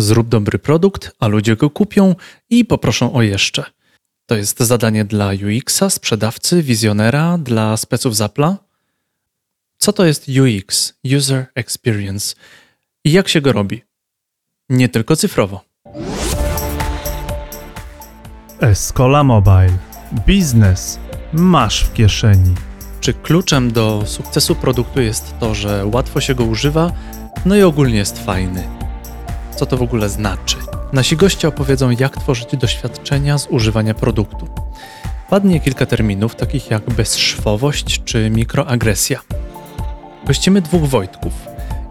Zrób dobry produkt, a ludzie go kupią i poproszą o jeszcze. To jest zadanie dla UX-a, sprzedawcy, wizjonera, dla speców Zapla. Co to jest UX, User Experience, i jak się go robi? Nie tylko cyfrowo. Escola Mobile. Biznes masz w kieszeni. Czy kluczem do sukcesu produktu jest to, że łatwo się go używa, no i ogólnie jest fajny? Co to w ogóle znaczy? Nasi goście opowiedzą, jak tworzyć doświadczenia z używania produktu. Padnie kilka terminów, takich jak bezszwowość czy mikroagresja. Gościmy dwóch Wojtków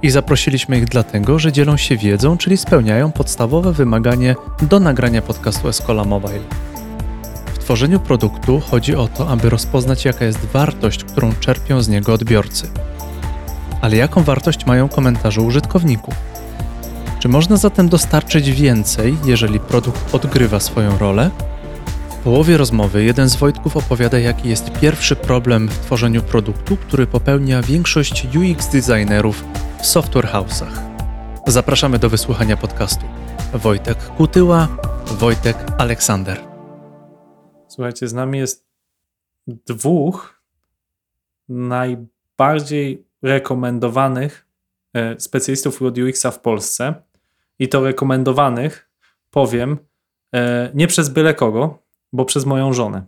i zaprosiliśmy ich dlatego, że dzielą się wiedzą, czyli spełniają podstawowe wymaganie do nagrania podcastu Escola Mobile. W tworzeniu produktu chodzi o to, aby rozpoznać, jaka jest wartość, którą czerpią z niego odbiorcy. Ale jaką wartość mają komentarze użytkowników? Czy można zatem dostarczyć więcej, jeżeli produkt odgrywa swoją rolę? W połowie rozmowy jeden z Wojtków opowiada, jaki jest pierwszy problem w tworzeniu produktu, który popełnia większość UX designerów w software house'ach. Zapraszamy do wysłuchania podcastu. Wojtek Kutyła, Wojtek Aleksander. Słuchajcie, z nami jest dwóch najbardziej rekomendowanych e, specjalistów od UX-a w Polsce i to rekomendowanych, powiem, e, nie przez byle kogo, bo przez moją żonę.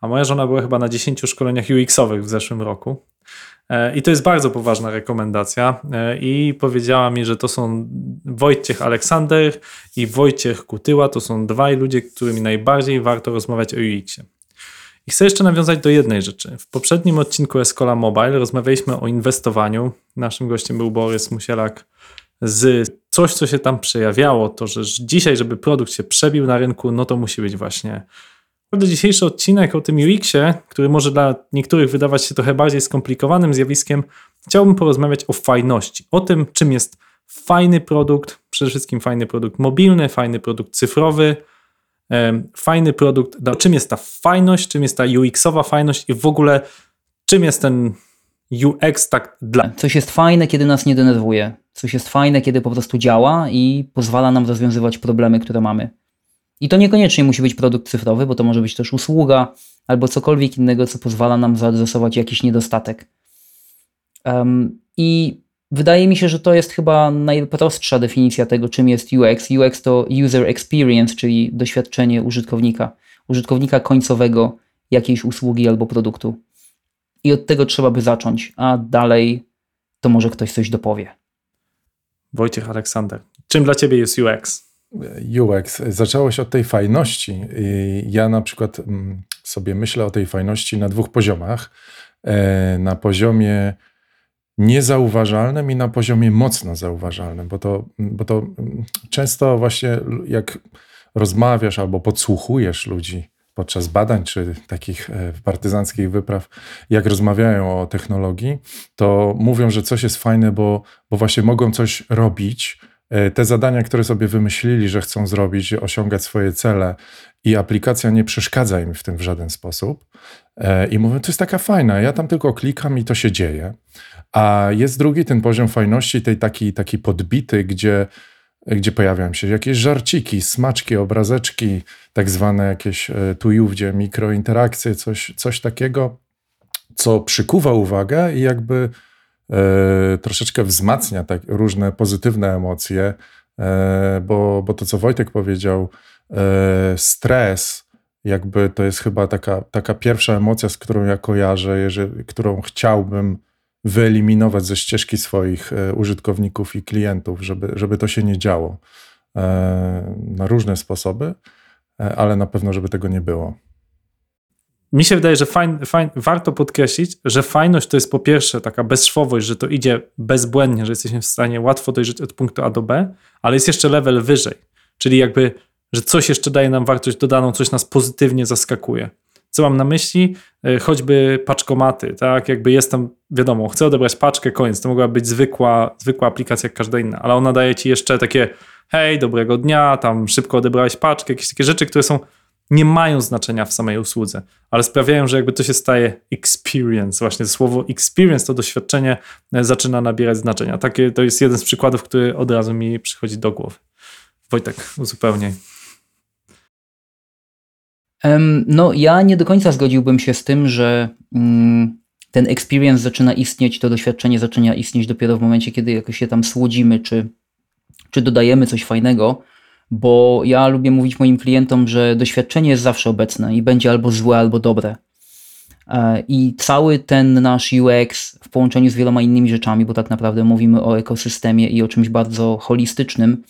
A moja żona była chyba na 10 szkoleniach UX-owych w zeszłym roku. E, I to jest bardzo poważna rekomendacja. E, I powiedziała mi, że to są Wojciech Aleksander i Wojciech Kutyła. To są dwaj ludzie, którymi najbardziej warto rozmawiać o UX-ie. I chcę jeszcze nawiązać do jednej rzeczy. W poprzednim odcinku Escola Mobile rozmawialiśmy o inwestowaniu. Naszym gościem był Borys Musielak z coś, co się tam przejawiało, to że dzisiaj, żeby produkt się przebił na rynku, no to musi być właśnie. Naprawdę dzisiejszy odcinek o tym UX-ie, który może dla niektórych wydawać się trochę bardziej skomplikowanym zjawiskiem, chciałbym porozmawiać o fajności, o tym, czym jest fajny produkt, przede wszystkim fajny produkt mobilny, fajny produkt cyfrowy, fajny produkt, no, czym jest ta fajność, czym jest ta UX-owa fajność i w ogóle czym jest ten UX tak dla. Coś jest fajne, kiedy nas nie denerwuje. Coś jest fajne, kiedy po prostu działa i pozwala nam rozwiązywać problemy, które mamy. I to niekoniecznie musi być produkt cyfrowy, bo to może być też usługa albo cokolwiek innego, co pozwala nam zaadresować jakiś niedostatek. Um, I wydaje mi się, że to jest chyba najprostsza definicja tego, czym jest UX. UX to user experience, czyli doświadczenie użytkownika, użytkownika końcowego jakiejś usługi albo produktu. I od tego trzeba by zacząć, a dalej to może ktoś coś dopowie. Wojciech Aleksander, czym dla Ciebie jest UX? UX. Zaczęło się od tej fajności. Ja na przykład mm, sobie myślę o tej fajności na dwóch poziomach. E, na poziomie niezauważalnym i na poziomie mocno zauważalnym, bo to, bo to mm, często właśnie jak rozmawiasz albo podsłuchujesz ludzi podczas badań czy takich e, partyzanckich wypraw, jak rozmawiają o technologii, to mówią, że coś jest fajne, bo, bo właśnie mogą coś robić. E, te zadania, które sobie wymyślili, że chcą zrobić, osiągać swoje cele, i aplikacja nie przeszkadza im w tym w żaden sposób. E, I mówią, to jest taka fajna, ja tam tylko klikam i to się dzieje. A jest drugi ten poziom fajności, tej taki, taki podbity, gdzie gdzie pojawiają się jakieś żarciki, smaczki, obrazeczki, tak zwane jakieś e, tujówdzie, mikrointerakcje, coś, coś takiego, co przykuwa uwagę i jakby e, troszeczkę wzmacnia tak różne pozytywne emocje, e, bo, bo to, co Wojtek powiedział, e, stres, jakby to jest chyba taka, taka pierwsza emocja, z którą ja kojarzę, jeżeli, którą chciałbym wyeliminować ze ścieżki swoich e, użytkowników i klientów, żeby, żeby to się nie działo e, na różne sposoby, e, ale na pewno, żeby tego nie było. Mi się wydaje, że fajn, fajn, warto podkreślić, że fajność to jest po pierwsze taka bezszwowość, że to idzie bezbłędnie, że jesteśmy w stanie łatwo dojrzeć od punktu A do B, ale jest jeszcze level wyżej, czyli jakby, że coś jeszcze daje nam wartość dodaną, coś nas pozytywnie zaskakuje. Co mam na myśli? E, choćby paczkomaty, tak? Jakby jestem, wiadomo, chcę odebrać paczkę, koniec. To mogła być zwykła, zwykła aplikacja jak każda inna, ale ona daje ci jeszcze takie hej, dobrego dnia, tam szybko odebrałeś paczkę, jakieś takie rzeczy, które są nie mają znaczenia w samej usłudze, ale sprawiają, że jakby to się staje experience. Właśnie słowo experience, to doświadczenie e, zaczyna nabierać znaczenia. Takie to jest jeden z przykładów, który od razu mi przychodzi do głowy. Wojtek, uzupełniaj. No, ja nie do końca zgodziłbym się z tym, że mm, ten experience zaczyna istnieć, to doświadczenie zaczyna istnieć dopiero w momencie, kiedy jakoś się tam słodzimy, czy, czy dodajemy coś fajnego, bo ja lubię mówić moim klientom, że doświadczenie jest zawsze obecne i będzie albo złe, albo dobre. E, I cały ten nasz UX w połączeniu z wieloma innymi rzeczami, bo tak naprawdę mówimy o ekosystemie i o czymś bardzo holistycznym,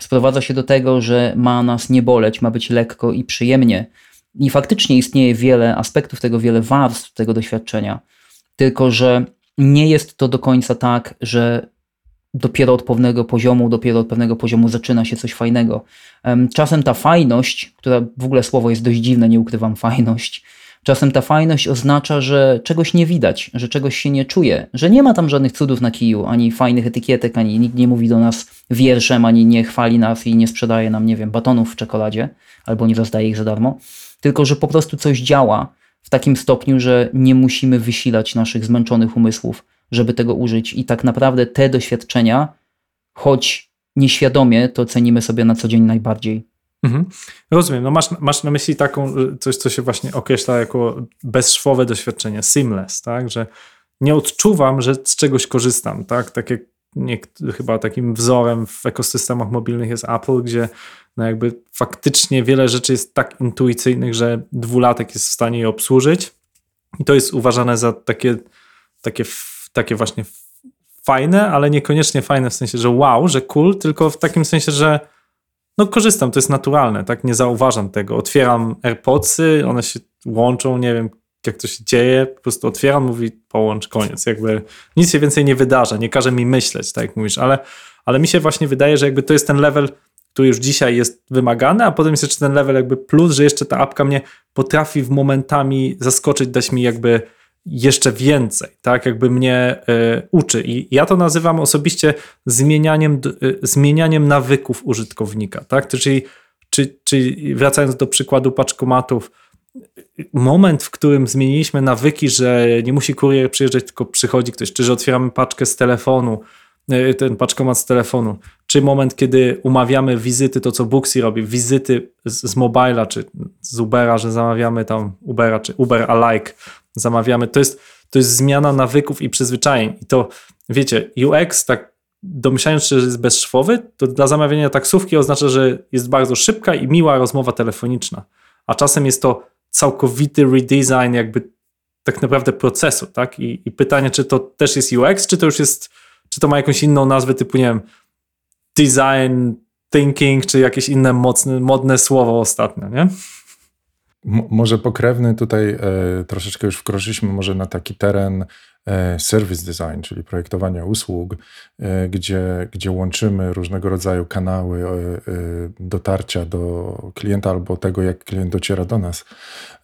sprowadza się do tego, że ma nas nie boleć, ma być lekko i przyjemnie. I faktycznie istnieje wiele aspektów tego, wiele warstw tego doświadczenia. Tylko, że nie jest to do końca tak, że dopiero od pewnego poziomu, dopiero od pewnego poziomu zaczyna się coś fajnego. Em, Czasem ta fajność, która w ogóle słowo jest dość dziwne, nie ukrywam, fajność. Czasem ta fajność oznacza, że czegoś nie widać, że czegoś się nie czuje, że nie ma tam żadnych cudów na kiju, ani fajnych etykietek, ani nikt nie mówi do nas wierszem, ani nie chwali nas i nie sprzedaje nam, nie wiem, batonów w czekoladzie, albo nie rozdaje ich za darmo, tylko że po prostu coś działa w takim stopniu, że nie musimy wysilać naszych zmęczonych umysłów, żeby tego użyć. I tak naprawdę te doświadczenia, choć nieświadomie, to cenimy sobie na co dzień najbardziej. Mhm. Rozumiem. No masz, masz na myśli taką, coś, co się właśnie określa jako bezszwowe doświadczenie, seamless, tak? Że nie odczuwam, że z czegoś korzystam, tak? Tak jak nie, chyba takim wzorem w ekosystemach mobilnych jest Apple, gdzie no jakby faktycznie wiele rzeczy jest tak intuicyjnych, że dwulatek jest w stanie je obsłużyć i to jest uważane za takie, takie, takie właśnie fajne, ale niekoniecznie fajne w sensie, że wow, że cool, tylko w takim sensie, że no korzystam, to jest naturalne, tak? Nie zauważam tego. Otwieram AirPodsy, one się łączą, nie wiem jak to się dzieje, po prostu otwieram, mówi połącz, koniec. Jakby nic się więcej nie wydarza, nie każe mi myśleć, tak jak mówisz, ale, ale mi się właśnie wydaje, że jakby to jest ten level, który już dzisiaj jest wymagany, a potem jest jeszcze ten level jakby plus, że jeszcze ta apka mnie potrafi w momentami zaskoczyć, dać mi jakby jeszcze więcej, tak, jakby mnie y, uczy. I ja to nazywam osobiście zmienianiem, y, zmienianiem nawyków użytkownika, tak, czyli, czy, czyli wracając do przykładu paczkomatów, moment, w którym zmieniliśmy nawyki, że nie musi kurier przyjeżdżać, tylko przychodzi ktoś, czy że otwieramy paczkę z telefonu, y, ten paczkomat z telefonu, czy moment, kiedy umawiamy wizyty, to co Booksy robi, wizyty z, z mobila, czy z Ubera, że zamawiamy tam Ubera, czy Uber alike, zamawiamy, to jest, to jest zmiana nawyków i przyzwyczajeń. I to, wiecie, UX, tak domyślając się, że jest bezszwowy, to dla zamawiania taksówki oznacza, że jest bardzo szybka i miła rozmowa telefoniczna. A czasem jest to całkowity redesign jakby tak naprawdę procesu, tak? I, I, pytanie, czy to też jest UX, czy to już jest, czy to ma jakąś inną nazwę typu, nie wiem, design thinking, czy jakieś inne mocne, modne słowo ostatnio, nie? Może pokrewny tutaj e, troszeczkę już wkroczyliśmy może na taki teren e, service design, czyli projektowania usług, e, gdzie, gdzie łączymy różnego rodzaju kanały e, e, dotarcia do klienta albo tego, jak klient dociera do nas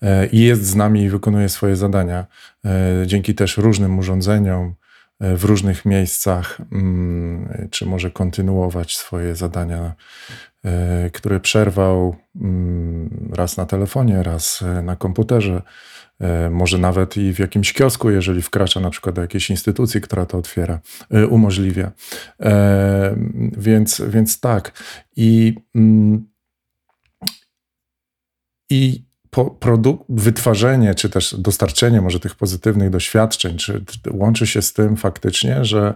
e, i jest z nami i wykonuje swoje zadania. Dzięki też różnym urządzeniom, w różnych miejscach, mm, czy może kontynuować swoje zadania, e, które przerwał mm, raz na telefonie, raz e, na komputerze, e, może nawet i w jakimś kiosku, jeżeli wkracza na przykład do jakiejś instytucji, która to otwiera, umożliwia. Więc, więc tak. I, mm, i produk- wytwarzanie, czy też dostarczenie może tych pozytywnych doświadczeń, czy łączy się z tym faktycznie, że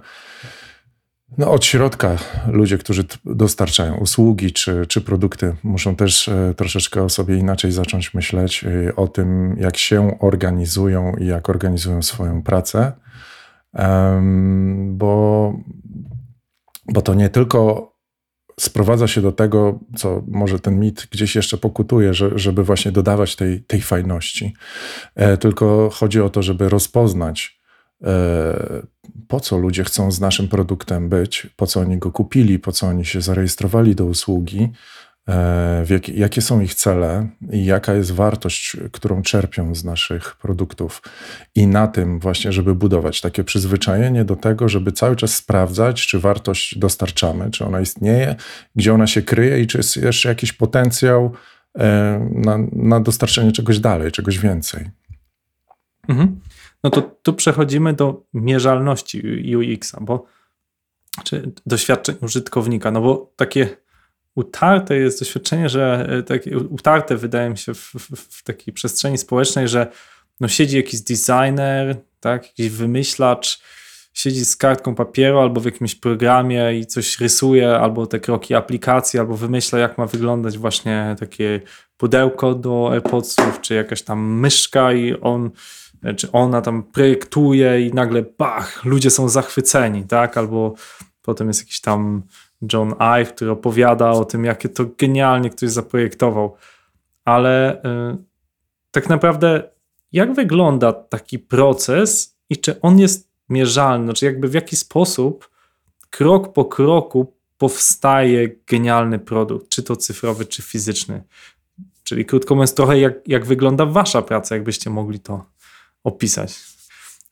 no od środka ludzie, którzy dostarczają usługi czy, czy produkty, muszą też e, troszeczkę o sobie inaczej zacząć myśleć e, o tym, jak się organizują i jak organizują swoją pracę. bo, bo to nie tylko sprowadza się do tego, co może ten mit gdzieś jeszcze pokutuje, że, żeby właśnie dodawać tej, tej fajności. E, tylko chodzi o to, żeby rozpoznać, po co ludzie chcą z naszym produktem być, po co oni go kupili, po co oni się zarejestrowali do usługi, E, jak, jakie są ich cele i jaka jest wartość, którą czerpią z naszych produktów. I na tym właśnie, żeby budować takie przyzwyczajenie do tego, żeby cały czas sprawdzać, czy wartość dostarczamy, czy ona istnieje, gdzie ona się kryje i czy jest jeszcze jakiś potencjał e, na, na dostarczenie czegoś dalej, czegoś więcej. Mhm. No to tu przechodzimy do mierzalności UX-a, bo czy doświadczeń użytkownika, no bo takie utarte jest doświadczenie, że e, tak, utarte wydaje mi się w, w, w takiej przestrzeni społecznej, że no siedzi jakiś designer, tak, jakiś wymyślacz, siedzi z kartką papieru albo w jakimś programie i coś rysuje, albo te kroki aplikacji, albo wymyśla, jak ma wyglądać właśnie takie pudełko do AirPodsów, czy jakaś tam myszka i on, czy ona tam projektuje i nagle bach, ludzie są zachwyceni, tak, albo potem jest jakiś tam John Ive, który opowiada o tym, jakie to genialnie ktoś zaprojektował. Ale y, tak naprawdę, jak wygląda taki proces i czy on jest mierzalny? Znaczy, jakby w jaki sposób krok po kroku powstaje genialny produkt, czy to cyfrowy, czy fizyczny. Czyli krótko mówiąc, trochę jak, jak wygląda wasza praca, jakbyście mogli to opisać.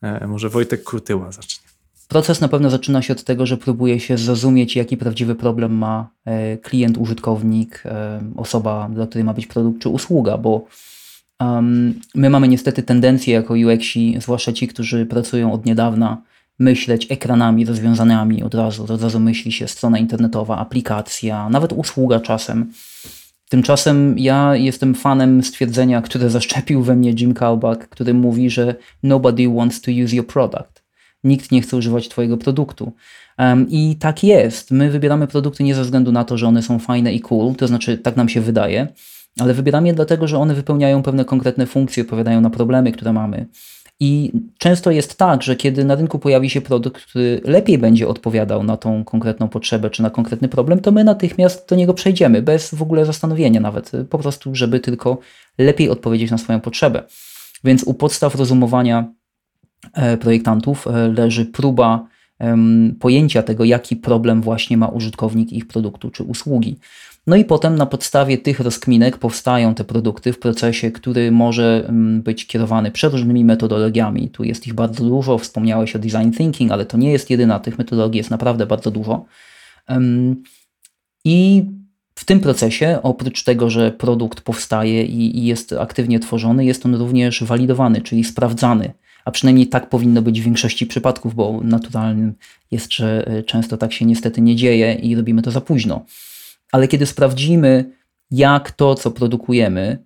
E, może Wojtek Kurtyła zacznie. Proces na pewno zaczyna się od tego, że próbuje się zrozumieć, jaki prawdziwy problem ma e, klient, użytkownik, e, osoba, dla której ma być produkt czy usługa, bo um, my mamy niestety tendencję jako UX-i, zwłaszcza ci, którzy pracują od niedawna, myśleć ekranami rozwiązaniami od razu. Od razu myśli się strona internetowa, aplikacja, nawet usługa czasem. Tymczasem ja jestem fanem stwierdzenia, które zaszczepił we mnie Jim Kalbach, który mówi, że nobody wants to use your product. Nikt nie chce używać Twojego produktu. Um, I tak jest. My wybieramy produkty nie ze względu na to, że one są fajne i cool, to znaczy tak nam się wydaje, ale wybieramy je dlatego, że one wypełniają pewne konkretne funkcje, odpowiadają na problemy, które mamy. I często jest tak, że kiedy na rynku pojawi się produkt, który lepiej będzie odpowiadał na tą konkretną potrzebę czy na konkretny problem, to my natychmiast do niego przejdziemy, bez w ogóle zastanowienia nawet, po prostu, żeby tylko lepiej odpowiedzieć na swoją potrzebę. Więc u podstaw rozumowania E, projektantów e, leży próba pojęcia tego, jaki problem właśnie ma użytkownik ich produktu czy usługi. No i potem na podstawie tych rozkminek powstają te produkty w procesie, który może być kierowany przeróżnymi metodologiami. Tu jest ich bardzo dużo, wspomniałeś o design thinking, ale to nie jest jedyna, tych metodologii jest naprawdę bardzo dużo. I w tym procesie, oprócz tego, że produkt powstaje i jest aktywnie tworzony, jest on również walidowany, czyli sprawdzany a przynajmniej tak powinno być w większości przypadków, bo naturalnym jest, że e, często tak się niestety nie dzieje i robimy to za późno. Ale kiedy sprawdzimy, jak to, co produkujemy,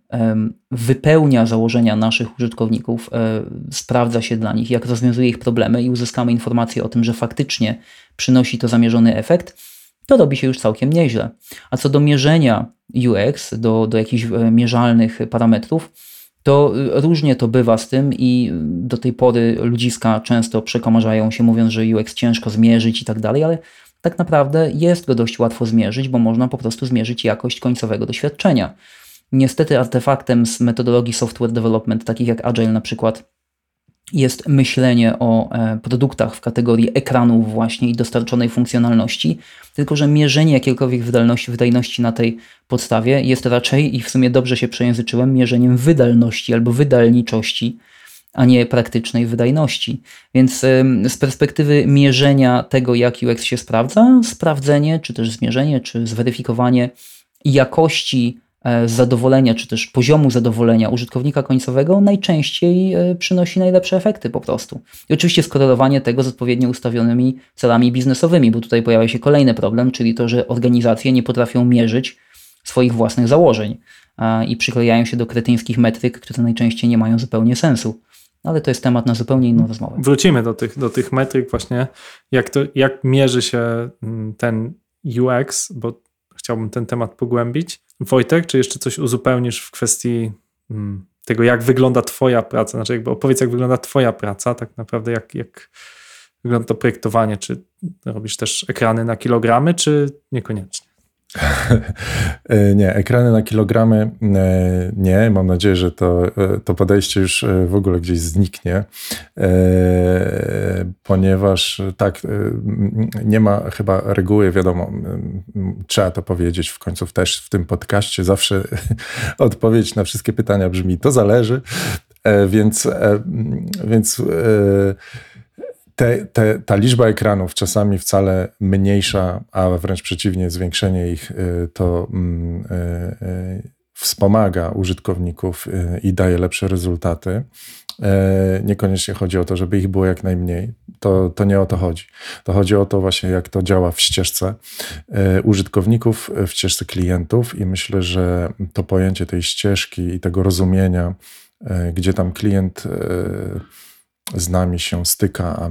wypełnia założenia naszych użytkowników, e, sprawdza się dla nich, jak rozwiązuje ich problemy i uzyskamy informację o tym, że faktycznie przynosi to zamierzony efekt, to robi się już całkiem nieźle. A co do mierzenia UX, do, do jakichś e, mierzalnych parametrów, to y, różnie to bywa z tym i do tej pory ludziska często przekomarzają się mówiąc, że UX ciężko zmierzyć i tak dalej, ale tak naprawdę jest go dość łatwo zmierzyć, bo można po prostu zmierzyć jakość końcowego doświadczenia. Niestety artefaktem z metodologii software development, takich jak Agile na przykład, jest myślenie o e, produktach w kategorii ekranów właśnie i dostarczonej funkcjonalności, tylko że mierzenie jakiejkolwiek wydajności, wydajności na tej podstawie jest raczej, i w sumie dobrze się przejęzyczyłem, mierzeniem wydalności albo wydalniczości, a nie praktycznej wydajności. Więc z perspektywy mierzenia tego, jak UX się sprawdza, sprawdzenie, czy też zmierzenie, czy zweryfikowanie jakości E, zadowolenia, czy też poziomu zadowolenia użytkownika końcowego najczęściej e, przynosi najlepsze efekty po prostu. I oczywiście skorelowanie tego z odpowiednio ustawionymi celami biznesowymi, bo tutaj pojawia się kolejny problem, czyli to, że organizacje nie potrafią mierzyć swoich własnych założeń i przyklejają się do kretyńskich metryk, które najczęściej nie mają zupełnie sensu. Ale to jest temat na zupełnie inną rozmowę. Wrócimy do tych, do tych metryk właśnie, jak, to, jak mierzy się mm, ten UX, bo chciałbym ten temat pogłębić. Wojtek, czy jeszcze coś uzupełnisz w kwestii hmm, tego, jak wygląda Twoja praca? Znaczy, jakby opowiedz, jak wygląda Twoja praca, tak naprawdę, jak, jak wygląda to projektowanie? Czy robisz też ekrany na kilogramy, czy niekoniecznie? E, nie, ekrany na kilogramy e, nie. Mam nadzieję, że to, e, to podejście już w ogóle gdzieś zniknie, ponieważ tak, nie ma chyba reguły, wiadomo, trzeba to powiedzieć w końcu też w tym podcaście. Zawsze odpowiedź na wszystkie pytania brzmi: to zależy. Więc, więc te, te, ta liczba ekranów czasami wcale mniejsza, a wręcz przeciwnie, zwiększenie ich y, to mm, y, y, wspomaga użytkowników i daje lepsze rezultaty. E, Niekoniecznie chodzi o to, żeby ich było jak najmniej. To, to nie o to chodzi. To chodzi o to właśnie, jak to działa w ścieżce e, użytkowników, w ścieżce klientów i myślę, że to pojęcie tej ścieżki i tego rozumienia, e, gdzie tam klient z nami się styka, a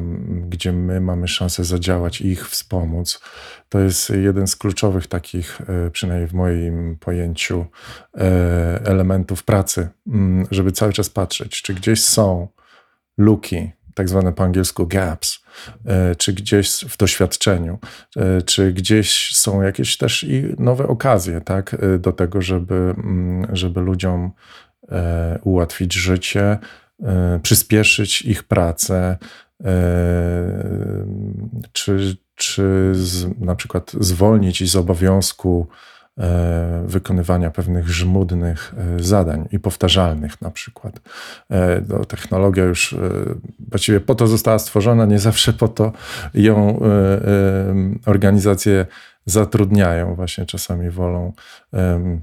gdzie my mamy szansę zadziałać i ich wspomóc. To jest jeden z kluczowych takich, e, przynajmniej w moim pojęciu, e, elementów pracy, żeby cały czas patrzeć, czy gdzieś są luki, tak zwane po angielsku gaps, e, czy gdzieś w doświadczeniu, czy gdzieś są jakieś też i nowe okazje, tak, do tego, żeby, żeby ludziom ułatwić życie, przyspieszyć ich pracę, e, czy, czy z, na przykład zwolnić ich z obowiązku e, wykonywania pewnych żmudnych e, zadań i powtarzalnych na przykład. E, No, technologia już e, właściwie po to została stworzona, nie zawsze po to ją e, e, organizacje zatrudniają. Właśnie czasami wolą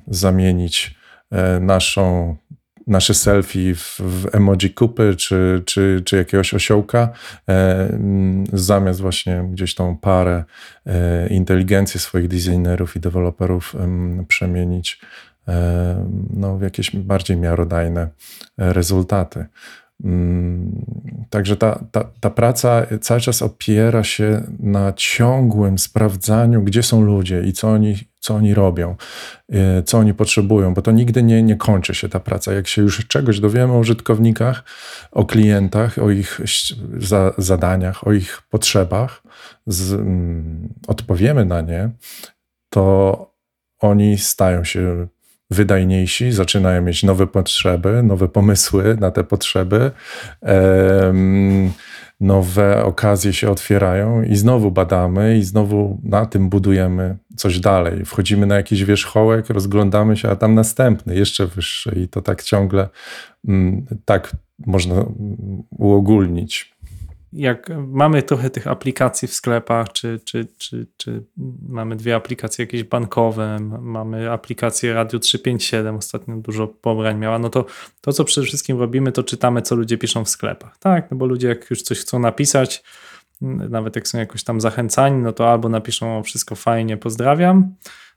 zamienić e, naszą nasze selfie w, w emoji kupy czy, czy, czy jakiegoś osiołka, e, zamiast właśnie gdzieś tą parę e, swoich designerów i deweloperów em, przemienić e, no, w jakieś bardziej miarodajne e, rezultaty. Mm, Także ta, ta, ta praca cały czas opiera się na ciągłym sprawdzaniu, gdzie są ludzie i co oni, co oni robią, e, co oni potrzebują, bo to nigdy nie, nie kończy się ta praca. Jak się już czegoś dowiemy o użytkownikach, o klientach, o ich za, zadaniach, o ich potrzebach, z, mm, odpowiemy na nie, to oni stają się wydajniejsi, zaczynają mieć nowe potrzeby, nowe pomysły na te potrzeby, nowe okazje się otwierają i znowu badamy i znowu na tym budujemy coś dalej. Wchodzimy na jakiś wierzchołek, rozglądamy się, a tam następny, jeszcze wyższy i to tak ciągle mm, tak można mm, uogólnić. Jak mamy trochę tych aplikacji w sklepach, czy, czy, czy, czy mamy dwie aplikacje jakieś bankowe, mamy aplikację Radio 357, ostatnio dużo pobrań miała, no to to, co przede wszystkim robimy, to czytamy, co ludzie piszą w sklepach. Tak, no bo ludzie jak już coś chcą napisać, nawet jak są jakoś tam zachęcani, no to albo napiszą o wszystko fajnie, pozdrawiam,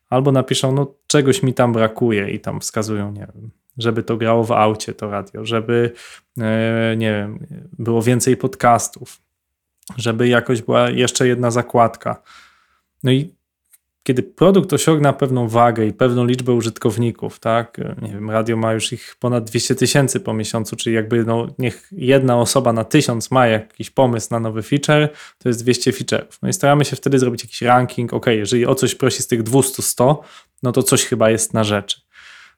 albo napiszą, no czegoś mi tam brakuje i tam wskazują, nie wiem, żeby to grało w aucie to radio, żeby e, nie wiem, było więcej podcastów, żeby jakoś była jeszcze jedna zakładka. No i kiedy produkt osiągna pewną wagę i pewną liczbę użytkowników, tak, nie wiem, radio ma już ich ponad 200 tysięcy po miesiącu, czyli jakby no, niech jedna osoba na tysiąc ma jakiś pomysł na nowy feature, to jest 200 feature'ów. No i staramy się wtedy zrobić jakiś ranking, ok, jeżeli o coś prosi z tych 200-100, no to coś chyba jest na rzeczy.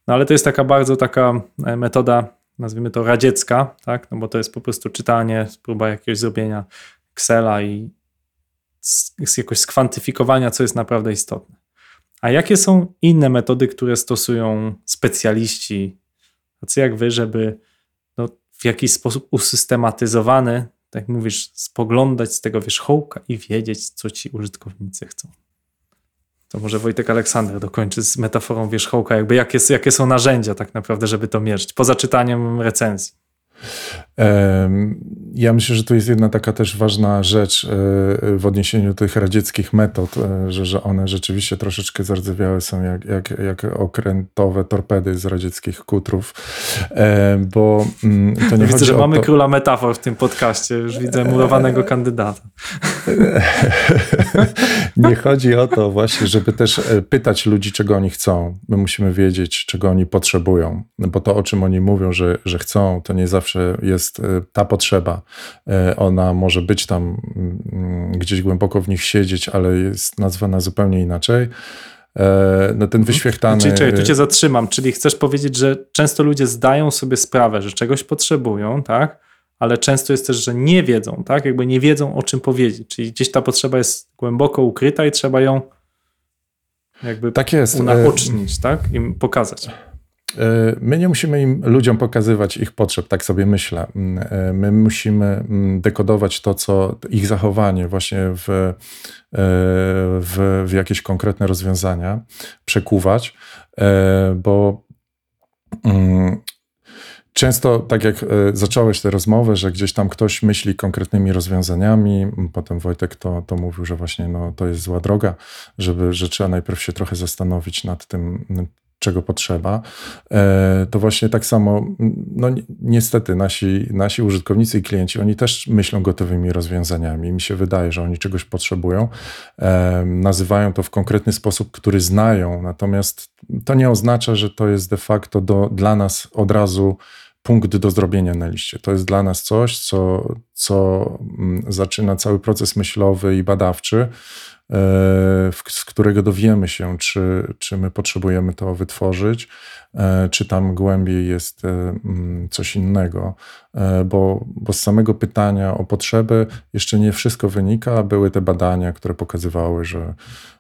No ale to jest taka bardzo taka e, metoda, nazwijmy to radziecka, tak? No bo to jest po prostu czytanie, próba jakiegoś zrobienia Excela i s- jakoś skwantyfikowania, co jest naprawdę istotne. A jakie są inne metody, które stosują specjaliści, tacy jak wy, żeby no, w jakiś sposób usystematyzowany, tak mówisz, spoglądać z tego wierzchołka i wiedzieć, co ci użytkownicy chcą? To może Wojtek Aleksander dokończy z metaforą wierzchołka, jakby jakie, jakie są narzędzia tak naprawdę, żeby to mierzyć, poza czytaniem recenzji. Ja myślę, że tu jest jedna taka też ważna rzecz e, w odniesieniu do tych radzieckich metod, e, że, że one rzeczywiście troszeczkę zardzewiałe są jak, jak, jak okrętowe torpedy z radzieckich kutrów, E, bo mm, to nie Widzę, że mamy to... króla metafor w tym podcaście, już widzę murowanego kandydata. Nie chodzi o to właśnie, żeby też e, pytać ludzi, czego oni chcą. My musimy wiedzieć, czego oni potrzebują, bo to, o czym oni mówią, że, że chcą, to nie zawsze jest e, ta potrzeba. E, Ona może być tam mm, gdzieś głęboko w nich siedzieć, ale jest nazwana zupełnie inaczej. E, No ten wyświechtany... Czyli czekaj, tu cię zatrzymam, czyli chcesz powiedzieć, że często ludzie zdają sobie sprawę, że czegoś potrzebują, tak? Ale często jest też, że nie wiedzą, tak? Jakby nie wiedzą o czym powiedzieć. Czyli gdzieś ta potrzeba jest głęboko ukryta i trzeba ją jakby Tak jest. Unaocznić, tak? Im pokazać. E, My nie musimy im, ludziom pokazywać ich potrzeb, tak sobie myślę. Mm, e, My musimy mm, dekodować to, co ich zachowanie właśnie w, e, w, w jakieś konkretne rozwiązania, przekuwać, bo Mm, Często, tak jak zacząłeś tę rozmowę, że gdzieś tam ktoś myśli konkretnymi rozwiązaniami, potem Wojtek to, to mówił, że właśnie no, to jest zła droga, żeby, że trzeba najpierw się trochę zastanowić nad tym, czego potrzeba. E, To właśnie tak samo, no ni- niestety nasi, nasi użytkownicy i klienci, oni też myślą gotowymi rozwiązaniami. Mi się wydaje, że oni czegoś potrzebują, e, nazywają to w konkretny sposób, który znają, natomiast to nie oznacza, że to jest de facto do, dla nas od razu punkt do zrobienia na liście. To jest dla nas coś, co, co mm, zaczyna cały proces myślowy i badawczy, z którego dowiemy się, czy, czy my potrzebujemy to wytworzyć, e, czy tam głębiej jest e, mm, coś innego. E, Bo, bo z samego pytania o potrzeby jeszcze nie wszystko wynika. Były te badania, które pokazywały, że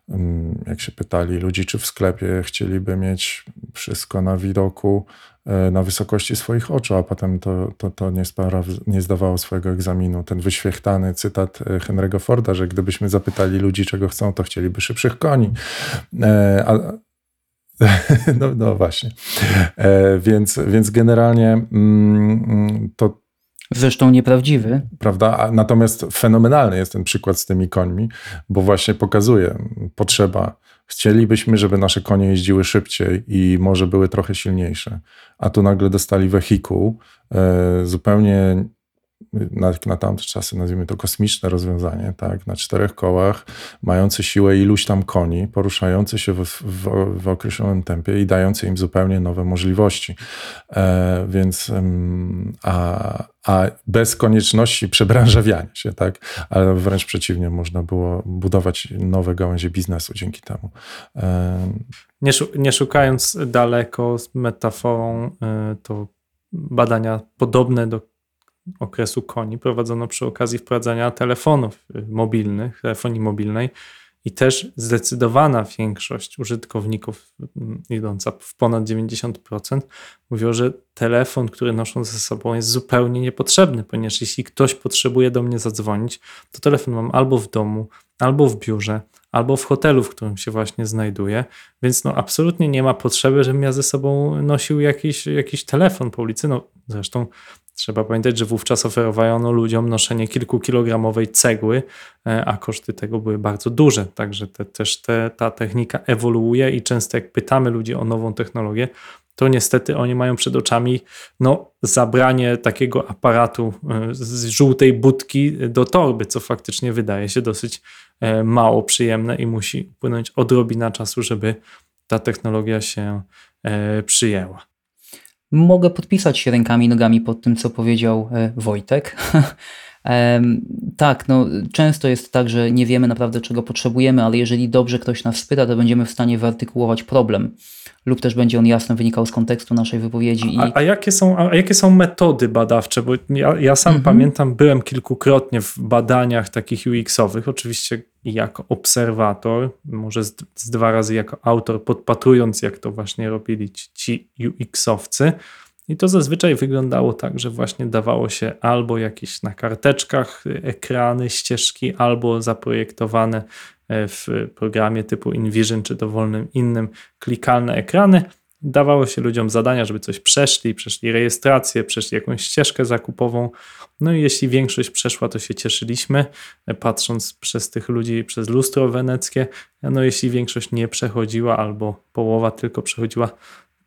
mm, jak się pytali ludzi, czy w sklepie chcieliby mieć wszystko na widoku, e, na wysokości swoich oczu, a potem to, to, to nie, spara, nie zdawało swojego egzaminu. Ten wyświechtany cytat e, Henry'ego Forda, że gdybyśmy zapytali ludzi, czego chcą, to chcieliby szybszych koni. E, A, no, no właśnie. E, Więc, więc generalnie mm, to, Zresztą nieprawdziwy. prawda? A Natomiast fenomenalny jest ten przykład z tymi końmi, bo właśnie pokazuje potrzeba. Chcielibyśmy, żeby nasze konie jeździły szybciej i może były trochę silniejsze, a tu nagle dostali wehikuł, e, zupełnie na, na tamte czasy, nazwijmy to kosmiczne rozwiązanie, tak, na czterech kołach, mające siłę iluś tam koni, poruszające się w, w, w określonym tempie i dające im zupełnie nowe możliwości. E, więc, a, a bez konieczności przebranżawiania się, tak, ale wręcz przeciwnie, można było budować nowe gałęzie biznesu dzięki temu. Nie, nie szukając daleko z metaforą, y, to badania podobne do okresu koni prowadzono przy okazji wprowadzania telefonów y, mobilnych, telefonii mobilnej i też zdecydowana większość użytkowników, mm, idąca w ponad 90%, mówiło, że telefon, który noszą ze sobą jest zupełnie niepotrzebny, ponieważ jeśli ktoś potrzebuje do mnie zadzwonić, to telefon mam albo w domu, albo w biurze, albo w hotelu, w którym się właśnie znajduję, więc no absolutnie nie ma potrzeby, żebym ja ze sobą nosił jakiś, jakiś telefon po ulicy. No zresztą trzeba pamiętać, że wówczas oferowano ludziom noszenie kilkukilogramowej cegły, e, a koszty tego były bardzo duże, także te, też te, ta technika ewoluuje i często jak pytamy ludzi o nową technologię, to niestety oni mają przed oczami no, zabranie takiego aparatu e, z żółtej budki do torby, co faktycznie wydaje się dosyć e, mało przyjemne i musi upłynąć odrobina czasu, żeby ta technologia się przyjęła. Mogę podpisać się rękami i nogami pod tym, co powiedział e, Wojtek. Tak, no, często jest tak, że nie wiemy naprawdę, czego potrzebujemy, ale jeżeli dobrze ktoś nas spyta, to będziemy w stanie wyartykułować problem, lub też będzie on jasno wynikał z kontekstu naszej wypowiedzi. I A, a, jakie są, a jakie są metody badawcze? Bo ja, ja sam Mhm. pamiętam, byłem kilkukrotnie w badaniach takich UX-owych, oczywiście jako obserwator, może z, z dwa razy jako autor, podpatrując, jak to właśnie robili ci, ci UX-owcy. I to zazwyczaj wyglądało tak, że właśnie dawało się albo jakieś na karteczkach y, ekrany, ścieżki, albo zaprojektowane e, w programie typu InVision czy dowolnym innym klikalne ekrany. Dawało się ludziom zadania, żeby coś przeszli, przeszli rejestrację, przeszli jakąś ścieżkę zakupową. No i jeśli większość przeszła, to się cieszyliśmy, e, patrząc przez tych ludzi przez lustro weneckie. No jeśli większość nie przechodziła albo połowa tylko przechodziła,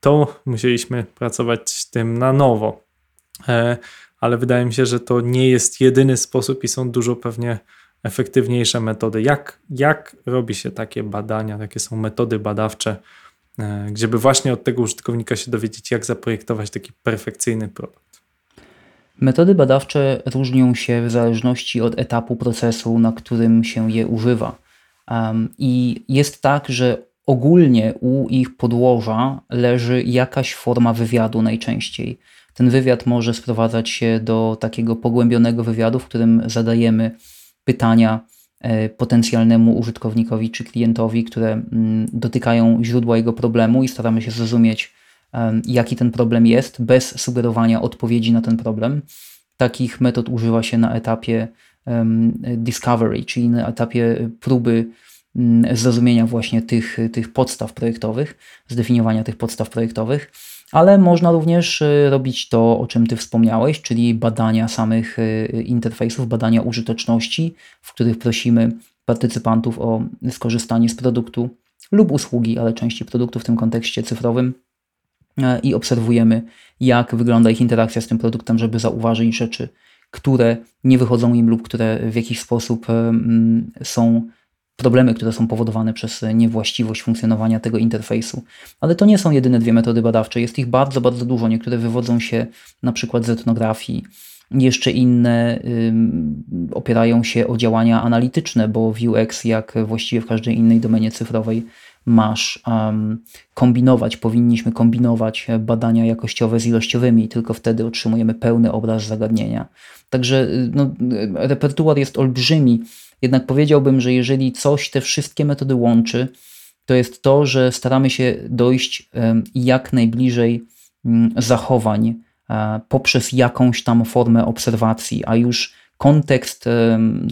to musieliśmy pracować z tym na nowo. E, Ale wydaje mi się, że to nie jest jedyny sposób i są dużo pewnie efektywniejsze metody. Jak, jak robi się takie badania, jakie są metody badawcze, e, gdzie by właśnie od tego użytkownika się dowiedzieć, jak zaprojektować taki perfekcyjny produkt. Metody badawcze różnią się w zależności od etapu procesu, na którym się je używa. Um, I jest tak, że ogólnie u ich podłoża leży jakaś forma wywiadu najczęściej. Ten wywiad może sprowadzać się do takiego pogłębionego wywiadu, w którym zadajemy pytania potencjalnemu użytkownikowi czy klientowi, które mm, dotykają źródła jego problemu i staramy się zrozumieć, em, jaki ten problem jest, bez sugerowania odpowiedzi na ten problem. Takich metod używa się na etapie discovery, czyli na etapie próby mm, zrozumienia właśnie tych, tych podstaw projektowych, zdefiniowania tych podstaw projektowych. Ale można również y, robić to, o czym Ty wspomniałeś, czyli badania samych y, interfejsów, badania użyteczności, w których prosimy partycypantów o skorzystanie z produktu lub usługi, ale częściej produktu w tym kontekście cyfrowym. E, i obserwujemy, jak wygląda ich interakcja z tym produktem, żeby zauważyć rzeczy, które nie wychodzą im lub które w jakiś sposób są problemy, które są powodowane przez niewłaściwość funkcjonowania tego interfejsu. Ale to nie są jedyne dwie metody badawcze, jest ich bardzo, bardzo dużo. Niektóre wywodzą się na przykład z etnografii, jeszcze inne opierają się o działania analityczne, bo w UX, jak właściwie w każdej innej domenie cyfrowej, masz um, kombinować, powinniśmy kombinować badania jakościowe z ilościowymi, tylko wtedy otrzymujemy pełny obraz zagadnienia. Także no, repertuar jest olbrzymi, jednak powiedziałbym, że jeżeli coś te wszystkie metody łączy, to jest to, że staramy się dojść jak najbliżej um, zachowań e, poprzez jakąś tam formę obserwacji, a już kontekst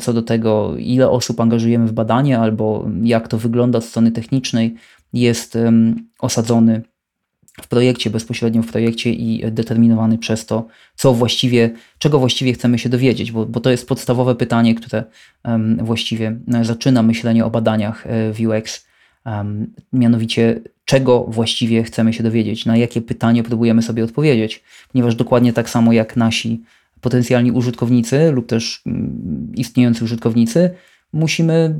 co do tego, ile osób angażujemy w badanie albo jak to wygląda od strony technicznej, jest osadzony w projekcie, bezpośrednio w projekcie i determinowany przez to, co właściwie, czego właściwie chcemy się dowiedzieć, bo, bo to jest podstawowe pytanie, które właściwie zaczyna myślenie o badaniach e, w UX, mianowicie czego właściwie chcemy się dowiedzieć, na jakie pytanie próbujemy sobie odpowiedzieć, ponieważ dokładnie tak samo jak nasi potencjalni użytkownicy lub też mm, istniejący użytkownicy, musimy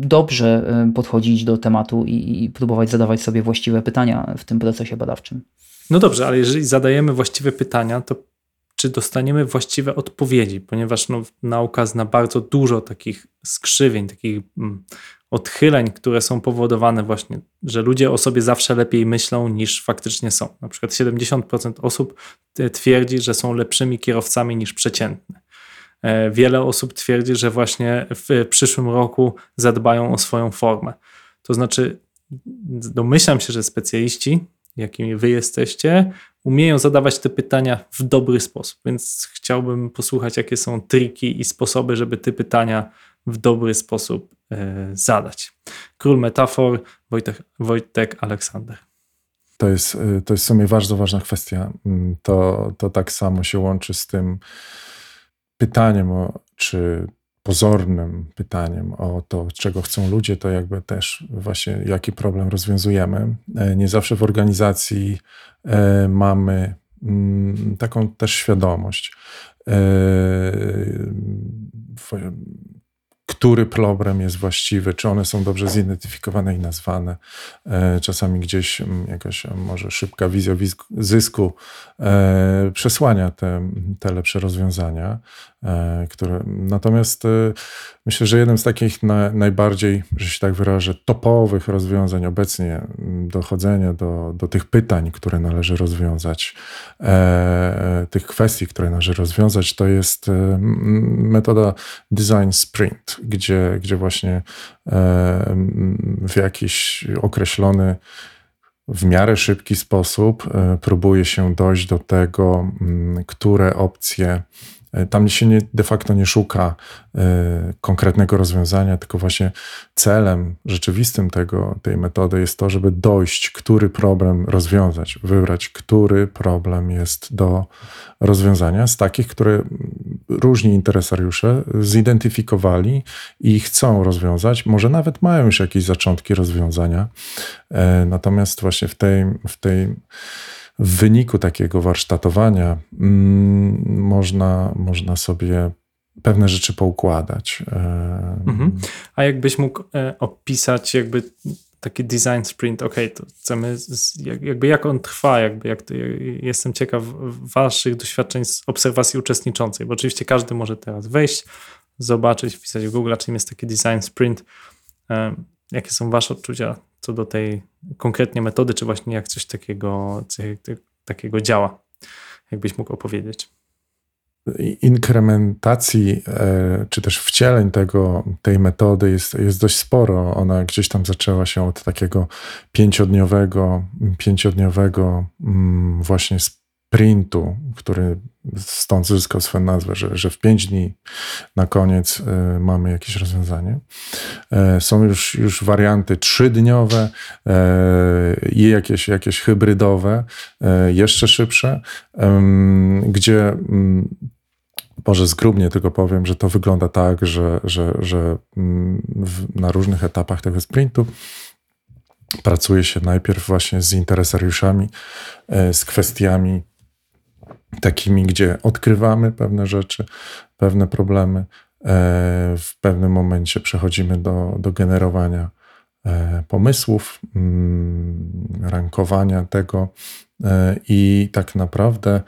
dobrze e, podchodzić do tematu i, i, próbować zadawać sobie właściwe pytania w tym procesie badawczym. No dobrze, ale jeżeli zadajemy właściwe pytania, to czy dostaniemy właściwe odpowiedzi? Ponieważ no, nauka zna bardzo dużo takich skrzywień, takich mm, odchyleń, które są powodowane właśnie, że ludzie o sobie zawsze lepiej myślą niż faktycznie są. Na przykład 70% osób twierdzi, że są lepszymi kierowcami niż przeciętne. E, wiele osób twierdzi, że właśnie w przyszłym roku zadbają o swoją formę. To znaczy, domyślam się, że specjaliści, jakimi wy jesteście, umieją zadawać te pytania w dobry sposób, więc chciałbym posłuchać, jakie są triki i sposoby, żeby te pytania w dobry sposób e, zadać. Król metafor Wojtek, Wojtek Aleksander. To jest, e, to jest w sumie bardzo ważna kwestia. Mm, to, to tak samo się łączy z tym pytaniem, o, czy pozornym pytaniem o to, czego chcą ludzie, to jakby też właśnie jaki problem rozwiązujemy. E, nie zawsze w organizacji mamy mm, taką też świadomość który problem jest właściwy, czy one są dobrze zidentyfikowane i nazwane. E, czasami gdzieś mm, jakaś może szybka wizja zysku e, przesłania te, te lepsze rozwiązania, e, które natomiast myślę, że jednym z takich na, najbardziej, że się tak wyrażę, topowych rozwiązań obecnie mm, dochodzenia do, do tych pytań, które należy rozwiązać, tych kwestii, które należy rozwiązać, to jest metoda design sprint, gdzie, gdzie właśnie w jakiś określony, w miarę szybki sposób e, próbuje się dojść do tego, które opcje E, tam się nie, de facto nie szuka y, konkretnego rozwiązania, tylko właśnie celem rzeczywistym tego, tej metody jest to, żeby dojść, który problem rozwiązać, wybrać, który problem jest do rozwiązania z takich, które różni interesariusze zidentyfikowali i chcą rozwiązać. Może nawet mają już jakieś zaczątki rozwiązania. Y, natomiast właśnie w tej, w tej w wyniku takiego warsztatowania mm, można, można sobie pewne rzeczy poukładać. Mhm. A jakbyś mógł e, opisać jakby taki design sprint, ok, to chcemy, jakby jak on trwa, jakby jak to, jestem ciekaw waszych doświadczeń z obserwacji uczestniczącej, bo oczywiście każdy może teraz wejść, zobaczyć, wpisać w Google, czym jest taki design sprint. Jakie są wasze odczucia co do tej konkretnie metody, czy właśnie jak coś takiego, takiego działa. Jakbyś mógł opowiedzieć. Inkrementacji, e, czy też wcieleń tego, tej metody jest, jest dość sporo. Ona gdzieś tam zaczęła się od takiego pięciodniowego, pięciodniowego mm, właśnie sprintu, który stąd zyskał swoją nazwę, że, że w pięć dni na koniec y, mamy jakieś rozwiązanie. E, Są już, już warianty trzydniowe e, i jakieś, jakieś hybrydowe, e, jeszcze szybsze, gdzie mm, może zgrubnie tylko powiem, że to wygląda tak, że, że, że mm, na różnych etapach tego sprintu pracuje się najpierw właśnie z interesariuszami, z kwestiami takimi, gdzie odkrywamy pewne rzeczy, pewne problemy. E, W pewnym momencie przechodzimy do, do generowania e, pomysłów, mm, rankowania tego e, i tak naprawdę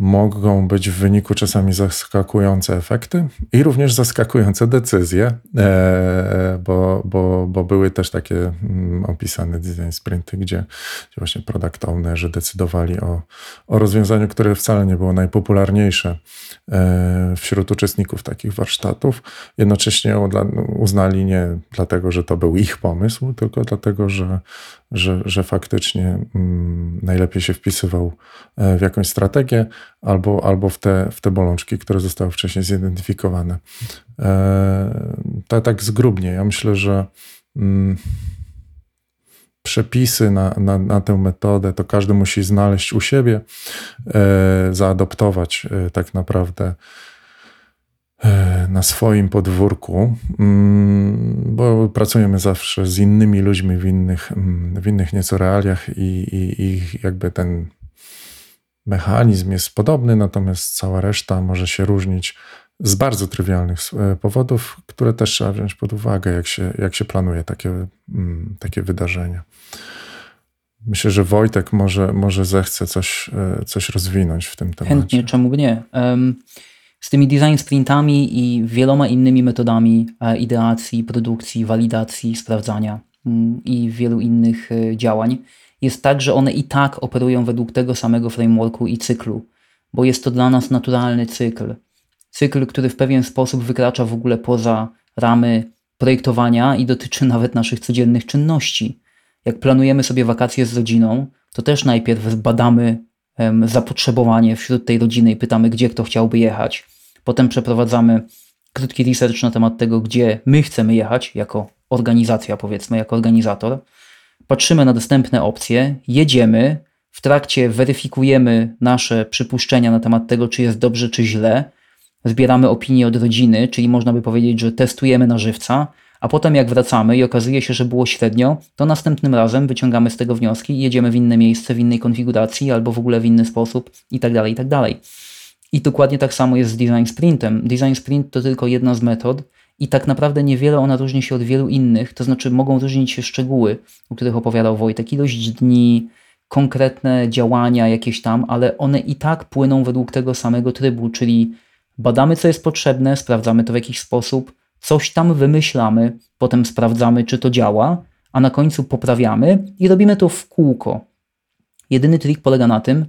mogą być w wyniku czasami zaskakujące efekty i również zaskakujące decyzje, e, bo, bo, bo były też takie mm, opisane design sprinty, gdzie, gdzie właśnie product ownerzy decydowali o, o rozwiązaniu, które wcale nie było najpopularniejsze e, wśród uczestników takich warsztatów. Jednocześnie uznali nie dlatego, że to był ich pomysł, tylko dlatego, że, że, że faktycznie mm, najlepiej się wpisywał e, w jakąś strategię albo, albo w, te, w te bolączki, które zostały wcześniej zidentyfikowane. E, to tak zgrubnie. Ja myślę, że mm, przepisy na, na, na tę metodę to każdy musi znaleźć u siebie, e, zaadoptować tak naprawdę na swoim podwórku, mm, bo pracujemy zawsze z innymi ludźmi w innych, mm, w innych nieco realiach i, i, i jakby ten mechanizm jest podobny, natomiast cała reszta może się różnić z bardzo trywialnych e, powodów, które też trzeba wziąć pod uwagę, jak się, jak się planuje takie, mm, takie wydarzenia. Myślę, że Wojtek może, może zechce coś, e, coś rozwinąć w tym temacie. Chętnie, czemu nie? Em, Z tymi design sprintami i wieloma innymi metodami e, ideacji, produkcji, walidacji, sprawdzania mm, i wielu innych e, działań jest tak, że one i tak operują według tego samego frameworku i cyklu, bo jest to dla nas naturalny cykl. Cykl, który w pewien sposób wykracza w ogóle poza ramy projektowania i dotyczy nawet naszych codziennych czynności. Jak planujemy sobie wakacje z rodziną, to też najpierw badamy zapotrzebowanie wśród tej rodziny i pytamy, gdzie kto chciałby jechać. Potem przeprowadzamy krótki research na temat tego, gdzie my chcemy jechać, jako organizacja, powiedzmy, jako organizator. Patrzymy na dostępne opcje, jedziemy, w trakcie weryfikujemy nasze przypuszczenia na temat tego, czy jest dobrze, czy źle. Zbieramy opinie od rodziny, czyli można by powiedzieć, że testujemy na żywca, a potem jak wracamy i okazuje się, że było średnio, to następnym razem wyciągamy z tego wnioski i jedziemy w inne miejsce, w innej konfiguracji albo w ogóle w inny sposób i tak dalej, i tak. I dokładnie tak samo jest z design sprintem. Design sprint to tylko jedna z metod i tak naprawdę niewiele ona różni się od wielu innych, to znaczy mogą różnić się szczegóły, o których opowiadał Wojtek, ilość dni, konkretne działania jakieś tam, ale one i tak płyną według tego samego trybu, czyli badamy co jest potrzebne, sprawdzamy to w jakiś sposób, coś tam wymyślamy, potem sprawdzamy czy to działa, a na końcu poprawiamy i robimy to w kółko. Jedyny trik polega na tym,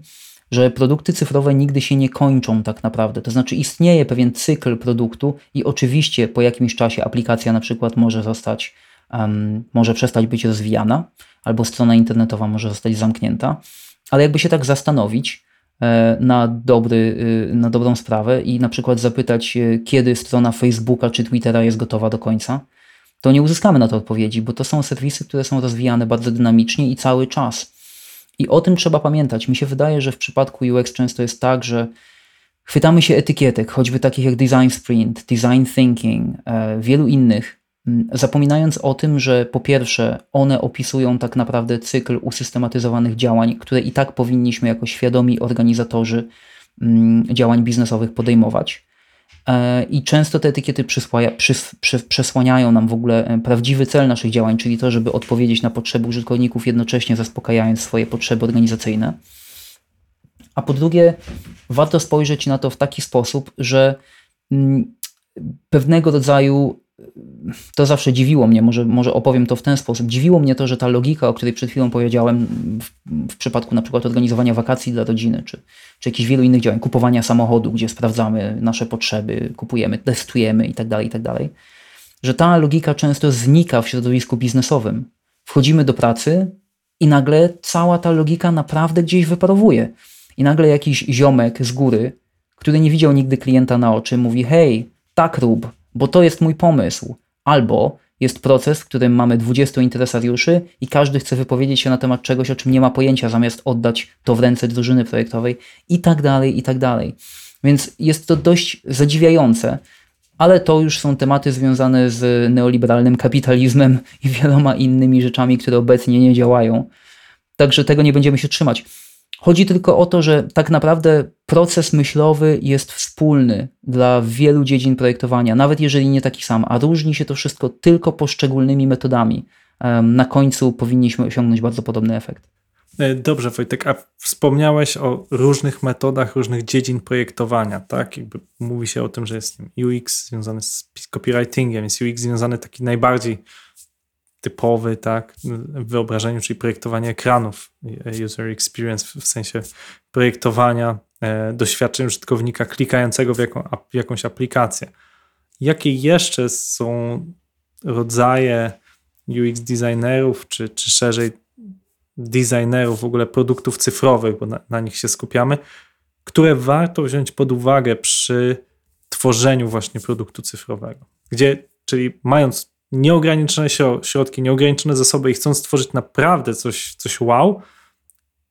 że produkty cyfrowe nigdy się nie kończą tak naprawdę. To znaczy istnieje pewien cykl produktu i oczywiście po jakimś czasie aplikacja na przykład może zostać, um, może przestać być rozwijana, albo strona internetowa może zostać zamknięta, ale jakby się tak zastanowić na, dobry, y, na dobrą sprawę i na przykład zapytać, e, kiedy strona Facebooka czy Twittera jest gotowa do końca, to nie uzyskamy na to odpowiedzi, bo to są serwisy, które są rozwijane bardzo dynamicznie i cały czas. I o tym trzeba pamiętać. Mi się wydaje, że w przypadku UX często jest tak, że chwytamy się etykietek, choćby takich jak design sprint, design thinking, e, wielu innych, zapominając o tym, że po pierwsze one opisują tak naprawdę cykl usystematyzowanych działań, które i tak powinniśmy jako świadomi organizatorzy m, działań biznesowych podejmować. E, I często te etykiety przys, przy, przesłaniają nam w ogóle e, prawdziwy cel naszych działań, czyli to, żeby odpowiedzieć na potrzeby użytkowników, jednocześnie zaspokajając swoje potrzeby organizacyjne. A po drugie, warto spojrzeć na to w taki sposób, że mm, pewnego rodzaju to zawsze dziwiło mnie, może, może opowiem to w ten sposób. Dziwiło mnie to, że ta logika, o której przed chwilą powiedziałem, w, w przypadku na przykład organizowania wakacji dla rodziny, czy, czy jakichś wielu innych działań, kupowania samochodu, gdzie sprawdzamy nasze potrzeby, kupujemy, testujemy itd., tak itd., tak że ta logika często znika w środowisku biznesowym. Wchodzimy do pracy i nagle cała ta logika naprawdę gdzieś wyparowuje. i nagle jakiś ziomek z góry, który nie widział nigdy klienta na oczy, mówi: Hej, tak rób, bo to jest mój pomysł. Albo jest proces, w którym mamy 20 interesariuszy i każdy chce wypowiedzieć się na temat czegoś, o czym nie ma pojęcia, zamiast oddać to w ręce drużyny projektowej, i tak dalej, i tak dalej. Więc jest to dość zadziwiające, ale to już są tematy związane z neoliberalnym kapitalizmem i wieloma innymi rzeczami, które obecnie nie działają. Także tego nie będziemy się trzymać. Chodzi tylko o to, że tak naprawdę proces myślowy jest wspólny dla wielu dziedzin projektowania, nawet jeżeli nie taki sam, a różni się to wszystko tylko poszczególnymi metodami. Na końcu powinniśmy osiągnąć bardzo podobny efekt. E, dobrze, Wojtek, a wspomniałeś o różnych metodach, różnych dziedzin projektowania, tak? Jakby mówi się o tym, że jest UX związany z copywritingiem, jest UX związany taki najbardziej typowy, tak, w wyobrażeniu, czyli projektowanie ekranów, user experience w sensie projektowania e, doświadczeń użytkownika klikającego w, jaką, w jakąś aplikację. Jakie jeszcze są rodzaje UX designerów, czy, czy szerzej designerów w ogóle produktów cyfrowych, bo na, na nich się skupiamy, które warto wziąć pod uwagę przy tworzeniu właśnie produktu cyfrowego. Gdzie, czyli mając nieograniczone środki, nieograniczone zasoby i chcąc stworzyć naprawdę coś, coś wow,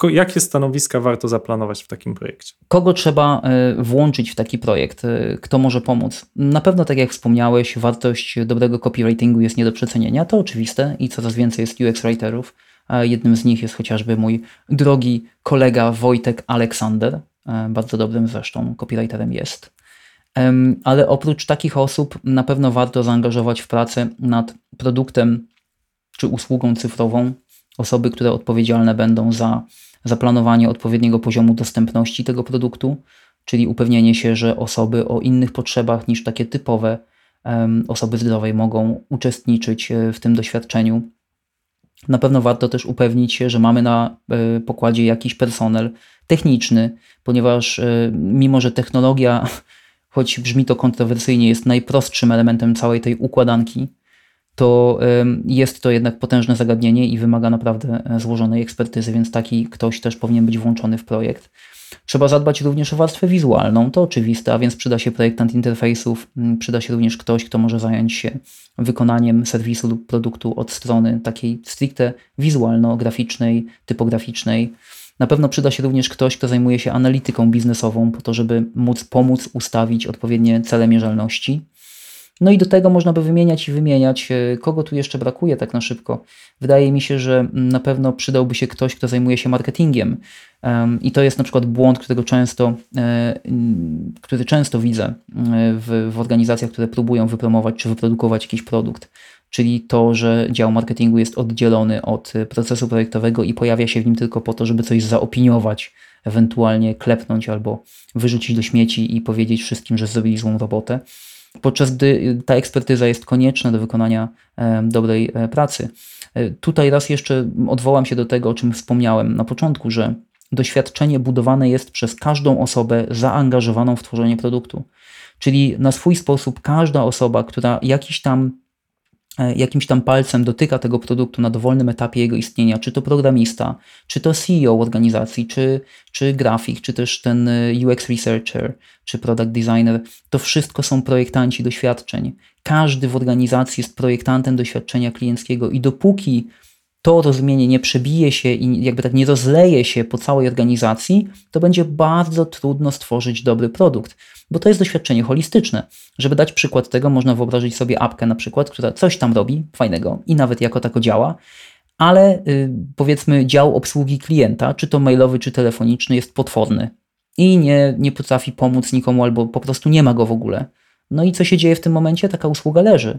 jakie stanowiska warto zaplanować w takim projekcie? Kogo trzeba e, włączyć w taki projekt? E, kto może pomóc? Na pewno, tak jak wspomniałeś, wartość dobrego copywritingu jest nie do przecenienia, to oczywiste i coraz więcej jest UX writerów. Jednym z nich jest chociażby mój drogi kolega Wojtek Aleksander, e, bardzo dobrym zresztą copywriterem jest. Ale oprócz takich osób na pewno warto zaangażować w pracę nad produktem czy usługą cyfrową osoby, które odpowiedzialne będą za zaplanowanie odpowiedniego poziomu dostępności tego produktu, czyli upewnienie się, że osoby o innych potrzebach niż takie typowe osoby zdrowej mogą uczestniczyć e, w tym doświadczeniu. Na pewno warto też upewnić się, że mamy na e, pokładzie jakiś personel techniczny, ponieważ e, mimo, że technologia choć brzmi to kontrowersyjnie, jest najprostszym elementem całej tej układanki, to jest to jednak potężne zagadnienie i wymaga naprawdę e, złożonej ekspertyzy, więc taki ktoś też powinien być włączony w projekt. Trzeba zadbać również o warstwę wizualną, to oczywiste, a więc przyda się projektant interfejsów, przyda się również ktoś, kto może zająć się wykonaniem serwisu lub produktu od strony takiej stricte wizualno-graficznej, typograficznej. Na pewno przyda się również ktoś, kto zajmuje się analityką biznesową, po to, żeby móc pomóc ustawić odpowiednie cele mierzalności. No i do tego można by wymieniać i wymieniać, e, kogo tu jeszcze brakuje tak na szybko. Wydaje mi się, że na pewno przydałby się ktoś, kto zajmuje się marketingiem. I to jest na przykład błąd, którego często, e, który często widzę e, w, w organizacjach, które próbują wypromować czy wyprodukować jakiś produkt czyli to, że dział marketingu jest oddzielony od procesu projektowego i pojawia się w nim tylko po to, żeby coś zaopiniować, ewentualnie klepnąć albo wyrzucić do śmieci i powiedzieć wszystkim, że zrobili złą robotę. Podczas gdy ta ekspertyza jest konieczna do wykonania dobrej e, pracy. E, tutaj raz jeszcze odwołam się do tego, o czym wspomniałem na początku, że doświadczenie budowane jest przez każdą osobę zaangażowaną w tworzenie produktu. Czyli na swój sposób każda osoba, która jakiś tam E, jakimś tam palcem dotyka tego produktu na dowolnym etapie jego istnienia, czy to programista, czy to CEO organizacji, czy, czy grafik, czy też ten e, UX researcher, czy product designer, to wszystko są projektanci doświadczeń. Każdy w organizacji jest projektantem doświadczenia klienckiego i dopóki to rozumienie nie przebije się i jakby tak nie rozleje się po całej organizacji, to będzie bardzo trudno stworzyć dobry produkt, bo to jest doświadczenie holistyczne. Żeby dać przykład tego, można wyobrazić sobie apkę na przykład, która coś tam robi fajnego i nawet jako tako działa, ale yy, powiedzmy dział obsługi klienta, czy to mailowy, czy telefoniczny, jest potworny i nie, nie potrafi pomóc nikomu albo po prostu nie ma go w ogóle. No i co się dzieje w tym momencie? Taka usługa leży.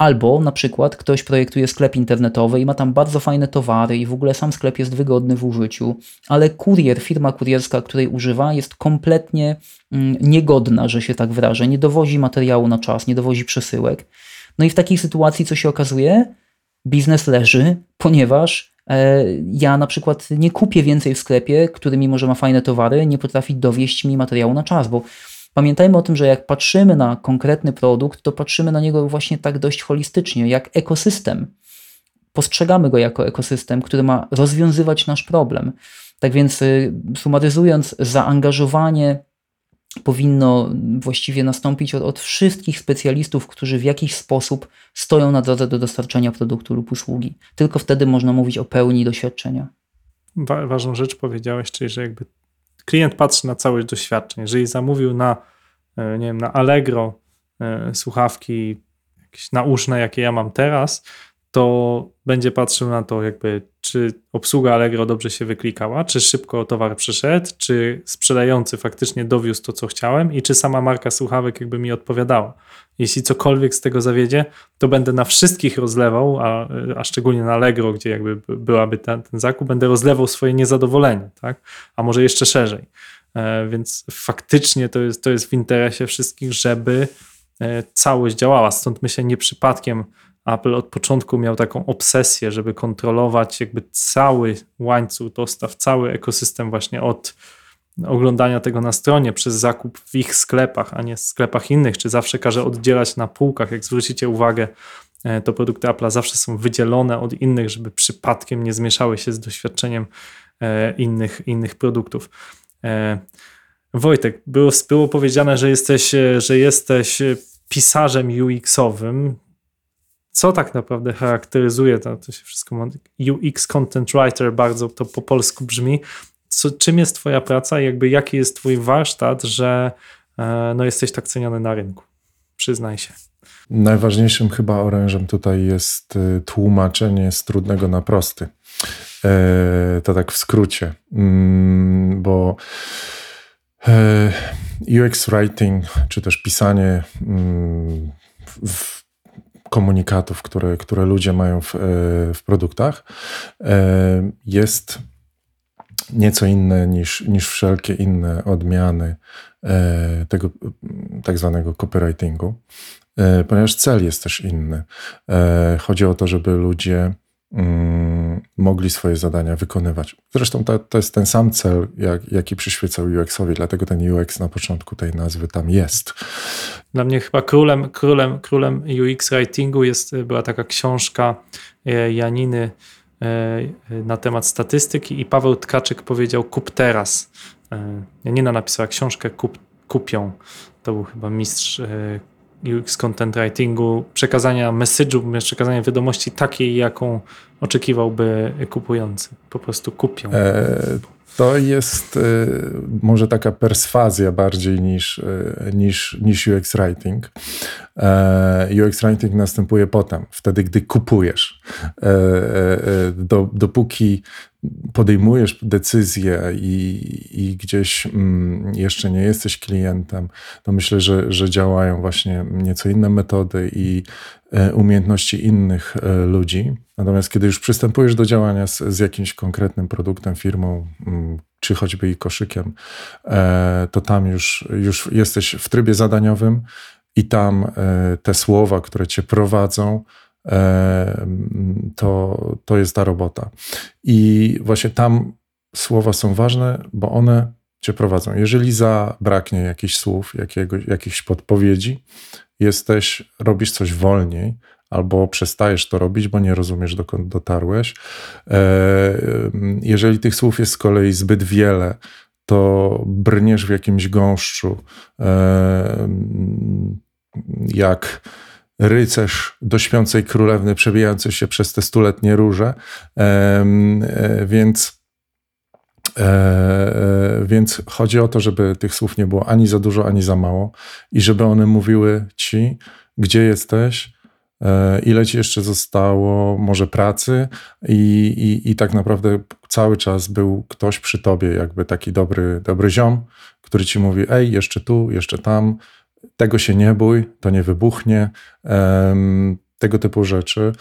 Albo na przykład ktoś projektuje sklep internetowy i ma tam bardzo fajne towary i w ogóle sam sklep jest wygodny w użyciu, ale kurier, firma kurierska, której używa, jest kompletnie mm, niegodna, że się tak wyrażę, nie dowozi materiału na czas, nie dowozi przesyłek. No i w takiej sytuacji co się okazuje? Biznes leży, ponieważ e, ja na przykład nie kupię więcej w sklepie, który mimo, że ma fajne towary, nie potrafi dowieść mi materiału na czas, bo Pamiętajmy o tym, że jak patrzymy na konkretny produkt, to patrzymy na niego właśnie tak dość holistycznie, jak ekosystem. postrzegamy go jako ekosystem, który ma rozwiązywać nasz problem. Tak więc, y, sumaryzując, zaangażowanie powinno właściwie nastąpić od, od, wszystkich specjalistów, którzy w jakiś sposób stoją na drodze do dostarczenia produktu lub usługi. Tylko wtedy można mówić o pełni doświadczenia. Wa ważną rzecz powiedziałeś, czyli że jakby klient patrzy na całość doświadczeń. Jeżeli zamówił na, e, nie wiem, na Allegro e, słuchawki jakieś nauszne, jakie ja mam teraz, to będzie patrzył na to, jakby, czy obsługa Allegro dobrze się wyklikała, czy szybko towar przyszedł, czy sprzedający faktycznie dowiózł to, co chciałem i czy sama marka słuchawek jakby mi odpowiadała. Jeśli cokolwiek z tego zawiedzie, to będę na wszystkich rozlewał, a, a szczególnie na Allegro, gdzie jakby byłaby ten, ten zakup, będę rozlewał swoje niezadowolenie, tak? a może jeszcze szerzej. E, więc faktycznie to jest, to jest w interesie wszystkich, żeby e, całość działała. Stąd myślę, nie przypadkiem Apple od początku miał taką obsesję, żeby kontrolować jakby cały łańcuch dostaw, cały ekosystem właśnie od oglądania tego na stronie przez zakup w ich sklepach, a nie w sklepach innych, czy zawsze każe oddzielać na półkach. Jak zwrócicie uwagę, e, to produkty Apple zawsze są wydzielone od innych, żeby przypadkiem nie zmieszały się z doświadczeniem e, innych, innych produktów. E, Wojtek, było, było powiedziane, że jesteś, że jesteś pisarzem UX-owym co tak naprawdę charakteryzuje to, to się wszystko UX Content Writer, bardzo to po polsku brzmi. Co, czym jest Twoja praca i jakby jaki jest Twój warsztat, że e, no, jesteś tak ceniony na rynku? Przyznaj się. Najważniejszym chyba orężem tutaj jest e, tłumaczenie z trudnego na prosty. E, to tak w skrócie, mm, bo UX writing, czy też pisanie mm, w komunikatów, które, które ludzie mają w, e, w produktach, e, jest nieco inne niż, niż wszelkie inne odmiany e, tego tak zwanego copywritingu, ponieważ cel jest też inny. Chodzi o to, żeby ludzie Mm, mogli swoje zadania wykonywać. Zresztą to, to jest ten sam cel, jak, jaki przyświecał UX-owi, dlatego ten UX na początku tej nazwy tam jest. Dla mnie chyba królem, królem, królem UX writingu jest, była taka książka e, Janiny e, na temat statystyki i Paweł Tkaczyk powiedział kup teraz. E, Janina napisała książkę kup, kupią. To był chyba mistrz UX content writingu, przekazania message'u, przekazania wiadomości takiej, jaką oczekiwałby kupujący. Po prostu kupią. E, to jest e, może taka perswazja bardziej niż, e, niż, niż UX writing. E, UX writing następuje potem, wtedy, gdy kupujesz. E, e, do, dopóki podejmujesz decyzję i, i gdzieś mm, jeszcze nie jesteś klientem, to myślę, że, że działają właśnie nieco inne metody i e, umiejętności innych e, ludzi. Natomiast kiedy już przystępujesz do działania z, z jakimś konkretnym produktem, firmą, mm, czy choćby i koszykiem, e, to tam już, już jesteś w trybie zadaniowym i tam te słowa, które cię prowadzą, to, to jest ta robota. I właśnie tam słowa są ważne, bo one cię prowadzą. Jeżeli zabraknie jakichś słów, jakiegoś, jakichś podpowiedzi, jesteś, robisz coś wolniej, albo przestajesz to robić, bo nie rozumiesz, dokąd dotarłeś. Jeżeli tych słów jest z kolei zbyt wiele, to brniesz w jakimś gąszczu, jak rycerz do śpiącej królewny przebijający się przez te stuletnie róże. E, więc, e, e, więc chodzi o to, żeby tych słów nie było ani za dużo, ani za mało i żeby one mówiły ci, gdzie jesteś, ile ci jeszcze zostało, może pracy i, i, i tak naprawdę cały czas był ktoś przy tobie, jakby taki dobry, dobry ziom, który ci mówi, ej, jeszcze tu, jeszcze tam, tego się nie bój, to nie wybuchnie, tego typu rzeczy.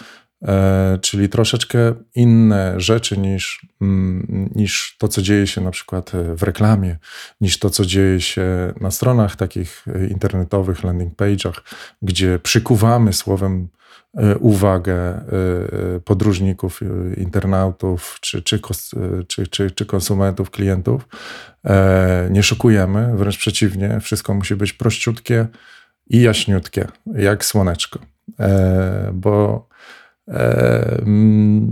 E, czyli troszeczkę inne rzeczy niż, mm, niż to, co dzieje się na przykład w reklamie, niż to, co dzieje się na stronach takich internetowych, landing page'ach, gdzie przykuwamy słowem E, uwagę e, podróżników, e, internautów czy, czy, czy, czy, czy konsumentów, klientów. Nie szokujemy, wręcz przeciwnie, wszystko musi być prościutkie i jaśniutkie, jak słoneczko. Bo E, mm,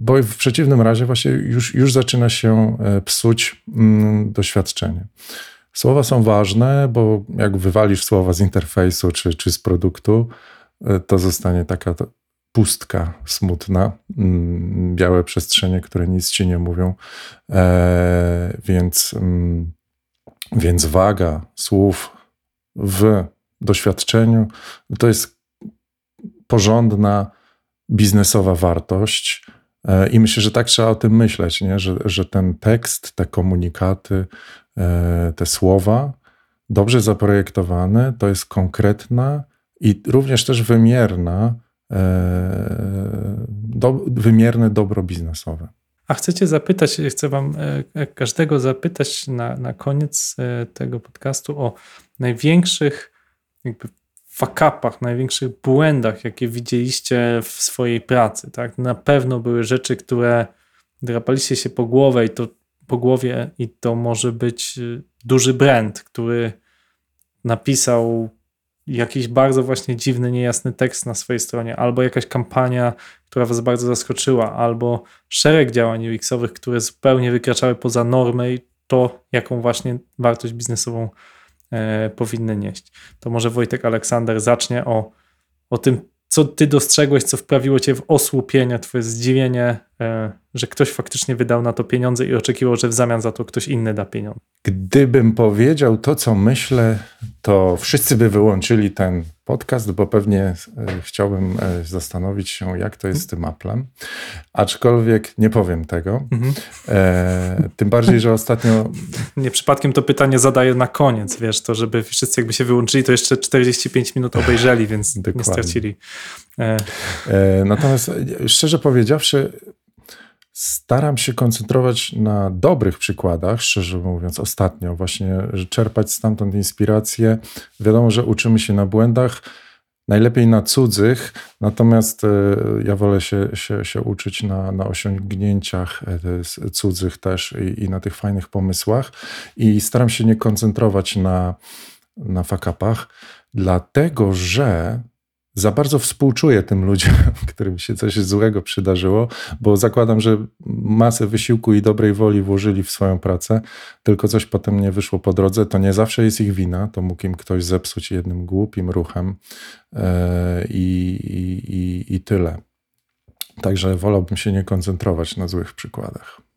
bo w przeciwnym razie właśnie już, już zaczyna się e, psuć mm, doświadczenie. Słowa są ważne, bo jak wywalisz słowa z interfejsu czy, czy z produktu, e, to zostanie taka pustka smutna, mm, białe przestrzenie, które nic ci nie mówią. E, więc, mm, więc waga słów w doświadczeniu to jest porządna biznesowa wartość. E, I myślę, że tak trzeba o tym myśleć, nie? Że, że ten tekst, te komunikaty, e, te słowa, dobrze zaprojektowane, to jest konkretna i również też wymierna, e, do, wymierne dobro biznesowe. A chcecie zapytać, chcę Wam każdego zapytać na, na koniec tego podcastu o największych jakby fakapach, największych błędach, jakie widzieliście w swojej pracy. Tak? Na pewno były rzeczy, które drapaliście się po głowę i to po głowie i to może być duży brand, który napisał jakiś bardzo właśnie dziwny, niejasny tekst na swojej stronie, albo jakaś kampania, która was bardzo zaskoczyła, albo szereg działań UX-owych, które zupełnie wykraczały poza normę i to, jaką właśnie wartość biznesową e, powinny nieść. To może Wojtek Aleksander zacznie o, o tym, co ty dostrzegłeś, co wprawiło cię w osłupienie, twoje zdziwienie, że ktoś faktycznie wydał na to pieniądze i oczekiwał, że w zamian za to ktoś inny da pieniądze. Gdybym powiedział to, co myślę, to wszyscy by wyłączyli ten podcast, bo pewnie e, chciałbym e, zastanowić się, jak to jest z tym Applem. Aczkolwiek nie powiem tego. Mhm. E, tym bardziej, że ostatnio. Nie przypadkiem to pytanie zadaję na koniec, wiesz, to żeby wszyscy jakby się wyłączyli, to jeszcze 45 minut obejrzeli, więc nie stracili. E... E, natomiast szczerze powiedziawszy, Staram się koncentrować na dobrych przykładach, szczerze mówiąc, ostatnio, właśnie, czerpać stamtąd inspirację. Wiadomo, że uczymy się na błędach, najlepiej na cudzych, natomiast e, ja wolę się, się, się uczyć na, na osiągnięciach e, cudzych też i, i na tych fajnych pomysłach. I staram się nie koncentrować na, na fakapach, dlatego że za bardzo współczuję tym ludziom, którym się coś złego przydarzyło, bo zakładam, że masę wysiłku i dobrej woli włożyli w swoją pracę, tylko coś potem nie wyszło po drodze. To nie zawsze jest ich wina, to mógł im ktoś zepsuć jednym głupim ruchem e, i, i, i tyle. Także wolałbym się nie koncentrować na złych przykładach.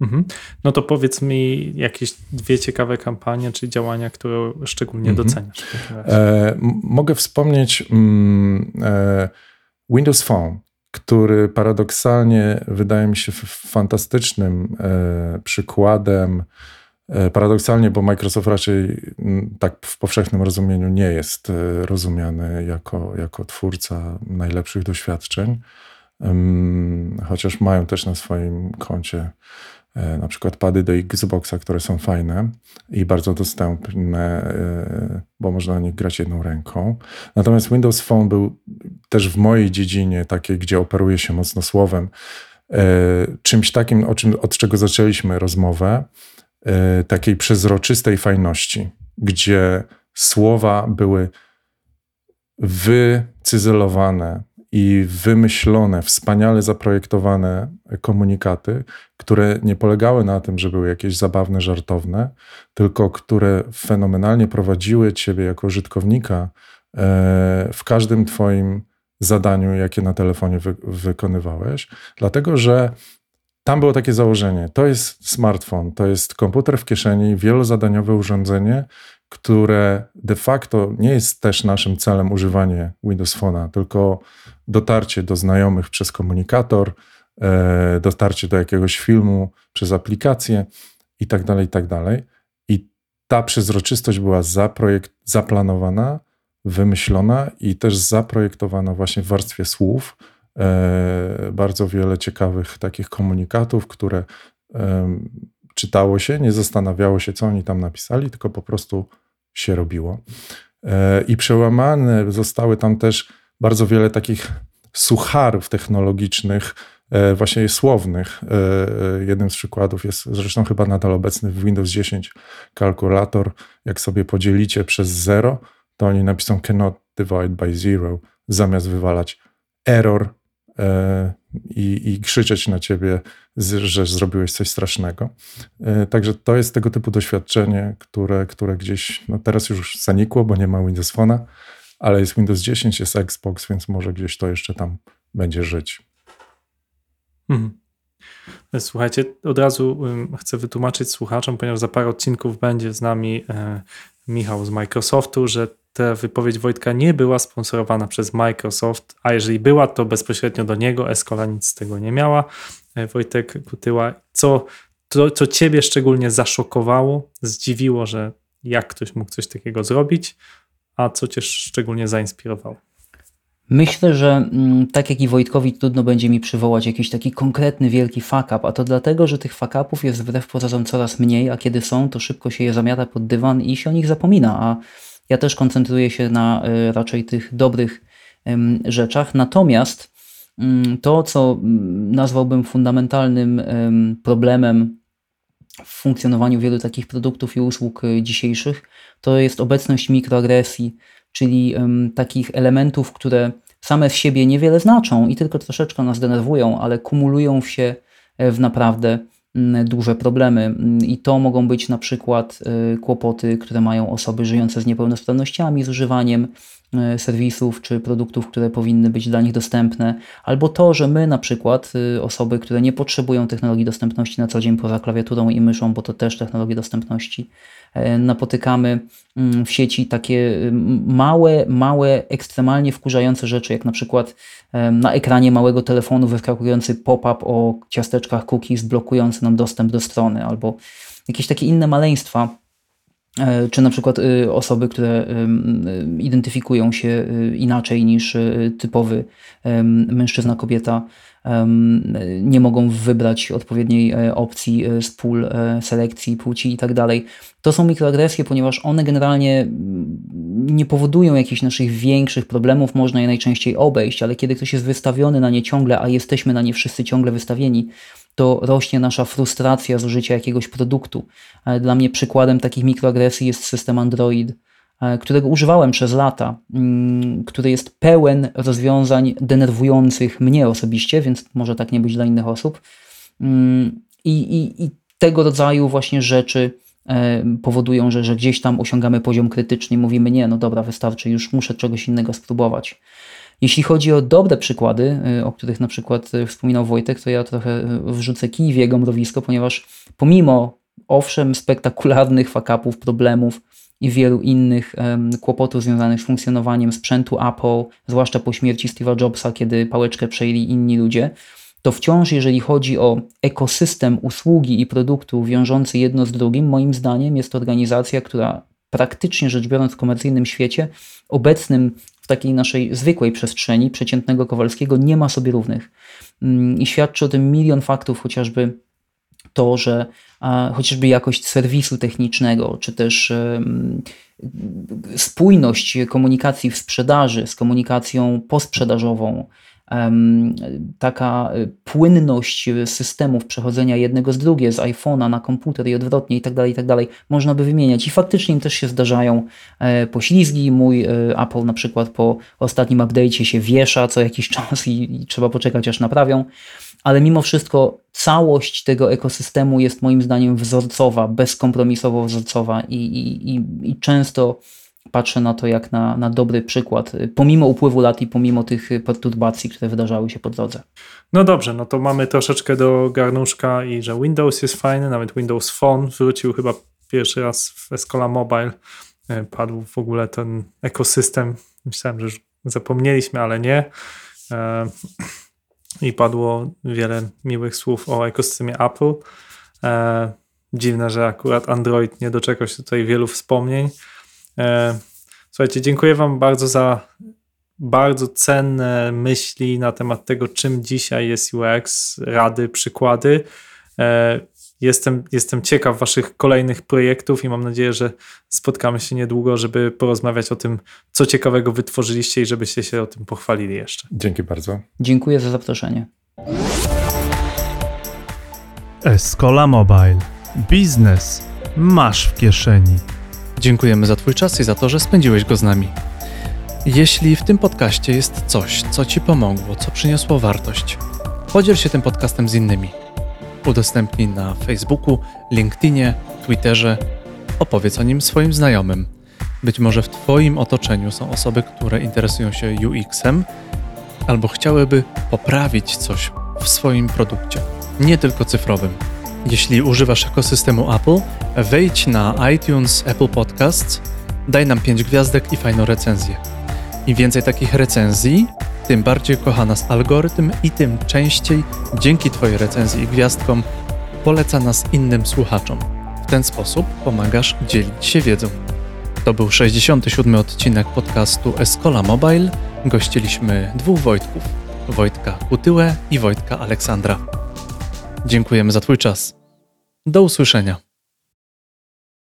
Mhm. No to powiedz mi jakieś dwie ciekawe kampanie czy działania, które szczególnie mhm. doceniasz. E, mogę wspomnieć mm, e, Windows Phone, który paradoksalnie wydaje mi się fantastycznym e, przykładem. E, paradoksalnie, bo Microsoft raczej mm, tak w powszechnym rozumieniu nie jest e, rozumiany jako, jako twórca najlepszych doświadczeń, chociaż mają też na swoim koncie na przykład pady do Xboxa, które są fajne i bardzo dostępne, e, bo można na nich grać jedną ręką. Natomiast Windows Phone był też w mojej dziedzinie, takiej, gdzie operuje się mocno słowem, e, czymś takim, o czym, od czego zaczęliśmy rozmowę, takiej przezroczystej fajności, gdzie słowa były wycyzelowane, i wymyślone, wspaniale zaprojektowane komunikaty, które nie polegały na tym, że były jakieś zabawne, żartowne, tylko które fenomenalnie prowadziły ciebie jako użytkownika e, w każdym twoim zadaniu, jakie na telefonie wy wykonywałeś, dlatego że tam było takie założenie: to jest smartfon, to jest komputer w kieszeni, wielozadaniowe urządzenie, które de facto nie jest też naszym celem używanie Windows Phone'a, tylko dotarcie do znajomych przez komunikator, e, dotarcie do jakiegoś filmu przez aplikację i tak dalej, i tak dalej. I ta przezroczystość była zaprojekt, zaplanowana, wymyślona i też zaprojektowana właśnie w warstwie słów. E, bardzo wiele ciekawych takich komunikatów, które czytało się, nie zastanawiało się, co oni tam napisali, tylko po prostu się robiło. E, I przełamane zostały tam też bardzo wiele takich sucharów technologicznych, e, właśnie słownych. E, jednym z przykładów jest zresztą chyba nadal obecny w Windows 10 kalkulator. Jak sobie podzielicie przez zero, to oni napiszą cannot divide by zero, zamiast wywalać error e, i, i krzyczeć na ciebie, że zrobiłeś coś strasznego. E, także to jest tego typu doświadczenie, które, które gdzieś no teraz już zanikło, bo nie ma Windows Phone'a, ale jest Windows 10, jest Xbox, więc może gdzieś to jeszcze tam będzie żyć. Mhm. Słuchajcie, od razu chcę wytłumaczyć słuchaczom, ponieważ za parę odcinków będzie z nami e, Michał z Microsoftu, że ta wypowiedź Wojtka nie była sponsorowana przez Microsoft, a jeżeli była, to bezpośrednio do niego. Escola nic z tego nie miała. E, Wojtek Kutyła, co, to, co ciebie szczególnie zaszokowało, zdziwiło, że jak ktoś mógł coś takiego zrobić, a co cię szczególnie zainspirowało? Myślę, że mm, tak jak i Wojtkowi trudno będzie mi przywołać jakiś taki konkretny wielki fuck up, a to dlatego, że tych fuck upów jest wbrew pozorom coraz mniej, a kiedy są, to szybko się je zamiata pod dywan i się o nich zapomina, a ja też koncentruję się na y, raczej tych dobrych rzeczach. Natomiast ym, to, co mm, nazwałbym fundamentalnym ym, problemem w funkcjonowaniu wielu takich produktów i usług y, dzisiejszych, to jest obecność mikroagresji, czyli takich elementów, które same z siebie niewiele znaczą i tylko troszeczkę nas denerwują, ale kumulują się w naprawdę duże problemy. I to mogą być na przykład y, kłopoty, które mają osoby żyjące z niepełnosprawnościami, z używaniem serwisów czy produktów, które powinny być dla nich dostępne, albo to, że my na przykład, y, osoby, które nie potrzebują technologii dostępności na co dzień poza klawiaturą i myszą, bo to też technologie dostępności, E, napotykamy mm, w sieci takie małe, małe, ekstremalnie wkurzające rzeczy, jak na przykład na ekranie małego telefonu wyskakujący pop-up o ciasteczkach cookies blokujący nam dostęp do strony, albo jakieś takie inne maleństwa, e, czy na przykład y, osoby, które identyfikują się y, inaczej niż y, typowy mężczyzna, kobieta, nie mogą wybrać odpowiedniej e, opcji z pól e, selekcji płci i tak dalej. To są mikroagresje, ponieważ one generalnie nie powodują jakichś naszych większych problemów, można je najczęściej obejść, ale kiedy ktoś jest wystawiony na nie ciągle, a jesteśmy na nie wszyscy ciągle wystawieni, to rośnie nasza frustracja z użycia jakiegoś produktu. E, dla mnie przykładem takich mikroagresji jest system Android, E, którego używałem przez lata, mm, który jest pełen rozwiązań denerwujących mnie osobiście, więc może tak nie być dla innych osób. Mm, I, i, i tego rodzaju właśnie rzeczy e, powodują, że, że gdzieś tam osiągamy poziom krytyczny i mówimy, nie, no dobra, wystarczy, już muszę czegoś innego spróbować. Jeśli chodzi o dobre przykłady, e, o których na przykład wspominał Wojtek, to ja trochę wrzucę kij w jego mrowisko, ponieważ pomimo owszem spektakularnych fakapów, problemów, i wielu innych um, kłopotów związanych z funkcjonowaniem sprzętu Apple, zwłaszcza po śmierci Steve'a Jobsa, kiedy pałeczkę przejęli inni ludzie, to wciąż, jeżeli chodzi o ekosystem usługi i produktu wiążący jedno z drugim, moim zdaniem jest to organizacja, która praktycznie rzecz biorąc w komercyjnym świecie, obecnym w takiej naszej zwykłej przestrzeni przeciętnego Kowalskiego nie ma sobie równych. Mm, I świadczy o tym milion faktów, chociażby to, że chociażby jakość serwisu technicznego, czy też spójność komunikacji w sprzedaży z komunikacją posprzedażową, taka y, płynność systemów przechodzenia jednego z drugiego, z iPhone'a na komputer i odwrotnie i tak dalej, tak można by wymieniać. I faktycznie im też się zdarzają e, poślizgi. Mój e, Apple na przykład po ostatnim update'cie się wiesza co jakiś czas i, i trzeba poczekać aż naprawią ale mimo wszystko całość tego ekosystemu jest moim zdaniem wzorcowa, bezkompromisowo wzorcowa i, i, i często patrzę na to jak na, na dobry przykład, pomimo upływu lat i pomimo tych perturbacji, które wydarzały się po drodze. No dobrze, no to mamy troszeczkę do garnuszka i że Windows jest fajny, nawet Windows Phone wrócił chyba pierwszy raz w Escola Mobile, e, padł w ogóle ten ekosystem, myślałem, że już zapomnieliśmy, ale nie. E, i padło wiele miłych słów o ekosystemie Apple. E, dziwne, że akurat Android nie doczekał się tutaj wielu wspomnień. E, słuchajcie, dziękuję Wam bardzo za bardzo cenne myśli na temat tego, czym dzisiaj jest UX, rady, przykłady. E, Jestem, jestem ciekaw Waszych kolejnych projektów i mam nadzieję, że spotkamy się niedługo, żeby porozmawiać o tym, co ciekawego wytworzyliście i żebyście się o tym pochwalili jeszcze. Dzięki bardzo. Dziękuję za zaproszenie. Escola Mobile. Biznes masz w kieszeni. Dziękujemy za Twój czas i za to, że spędziłeś go z nami. Jeśli w tym podcaście jest coś, co Ci pomogło, co przyniosło wartość, podziel się tym podcastem z innymi. Udostępnij na Facebooku, LinkedInie, Twitterze, opowiedz o nim swoim znajomym. Być może w Twoim otoczeniu są osoby, które interesują się UX-em albo chciałyby poprawić coś w swoim produkcie, nie tylko cyfrowym. Jeśli używasz ekosystemu Apple, wejdź na iTunes, Apple Podcasts, daj nam 5 gwiazdek i fajną recenzję. Im więcej takich recenzji, tym bardziej kocha nas algorytm i tym częściej dzięki Twojej recenzji i gwiazdkom poleca nas innym słuchaczom. W ten sposób pomagasz dzielić się wiedzą. To był 67. odcinek podcastu Escola Mobile. Gościliśmy dwóch Wojtków, Wojtka Kutyłę i Wojtka Aleksandra. Dziękujemy za Twój czas. Do usłyszenia.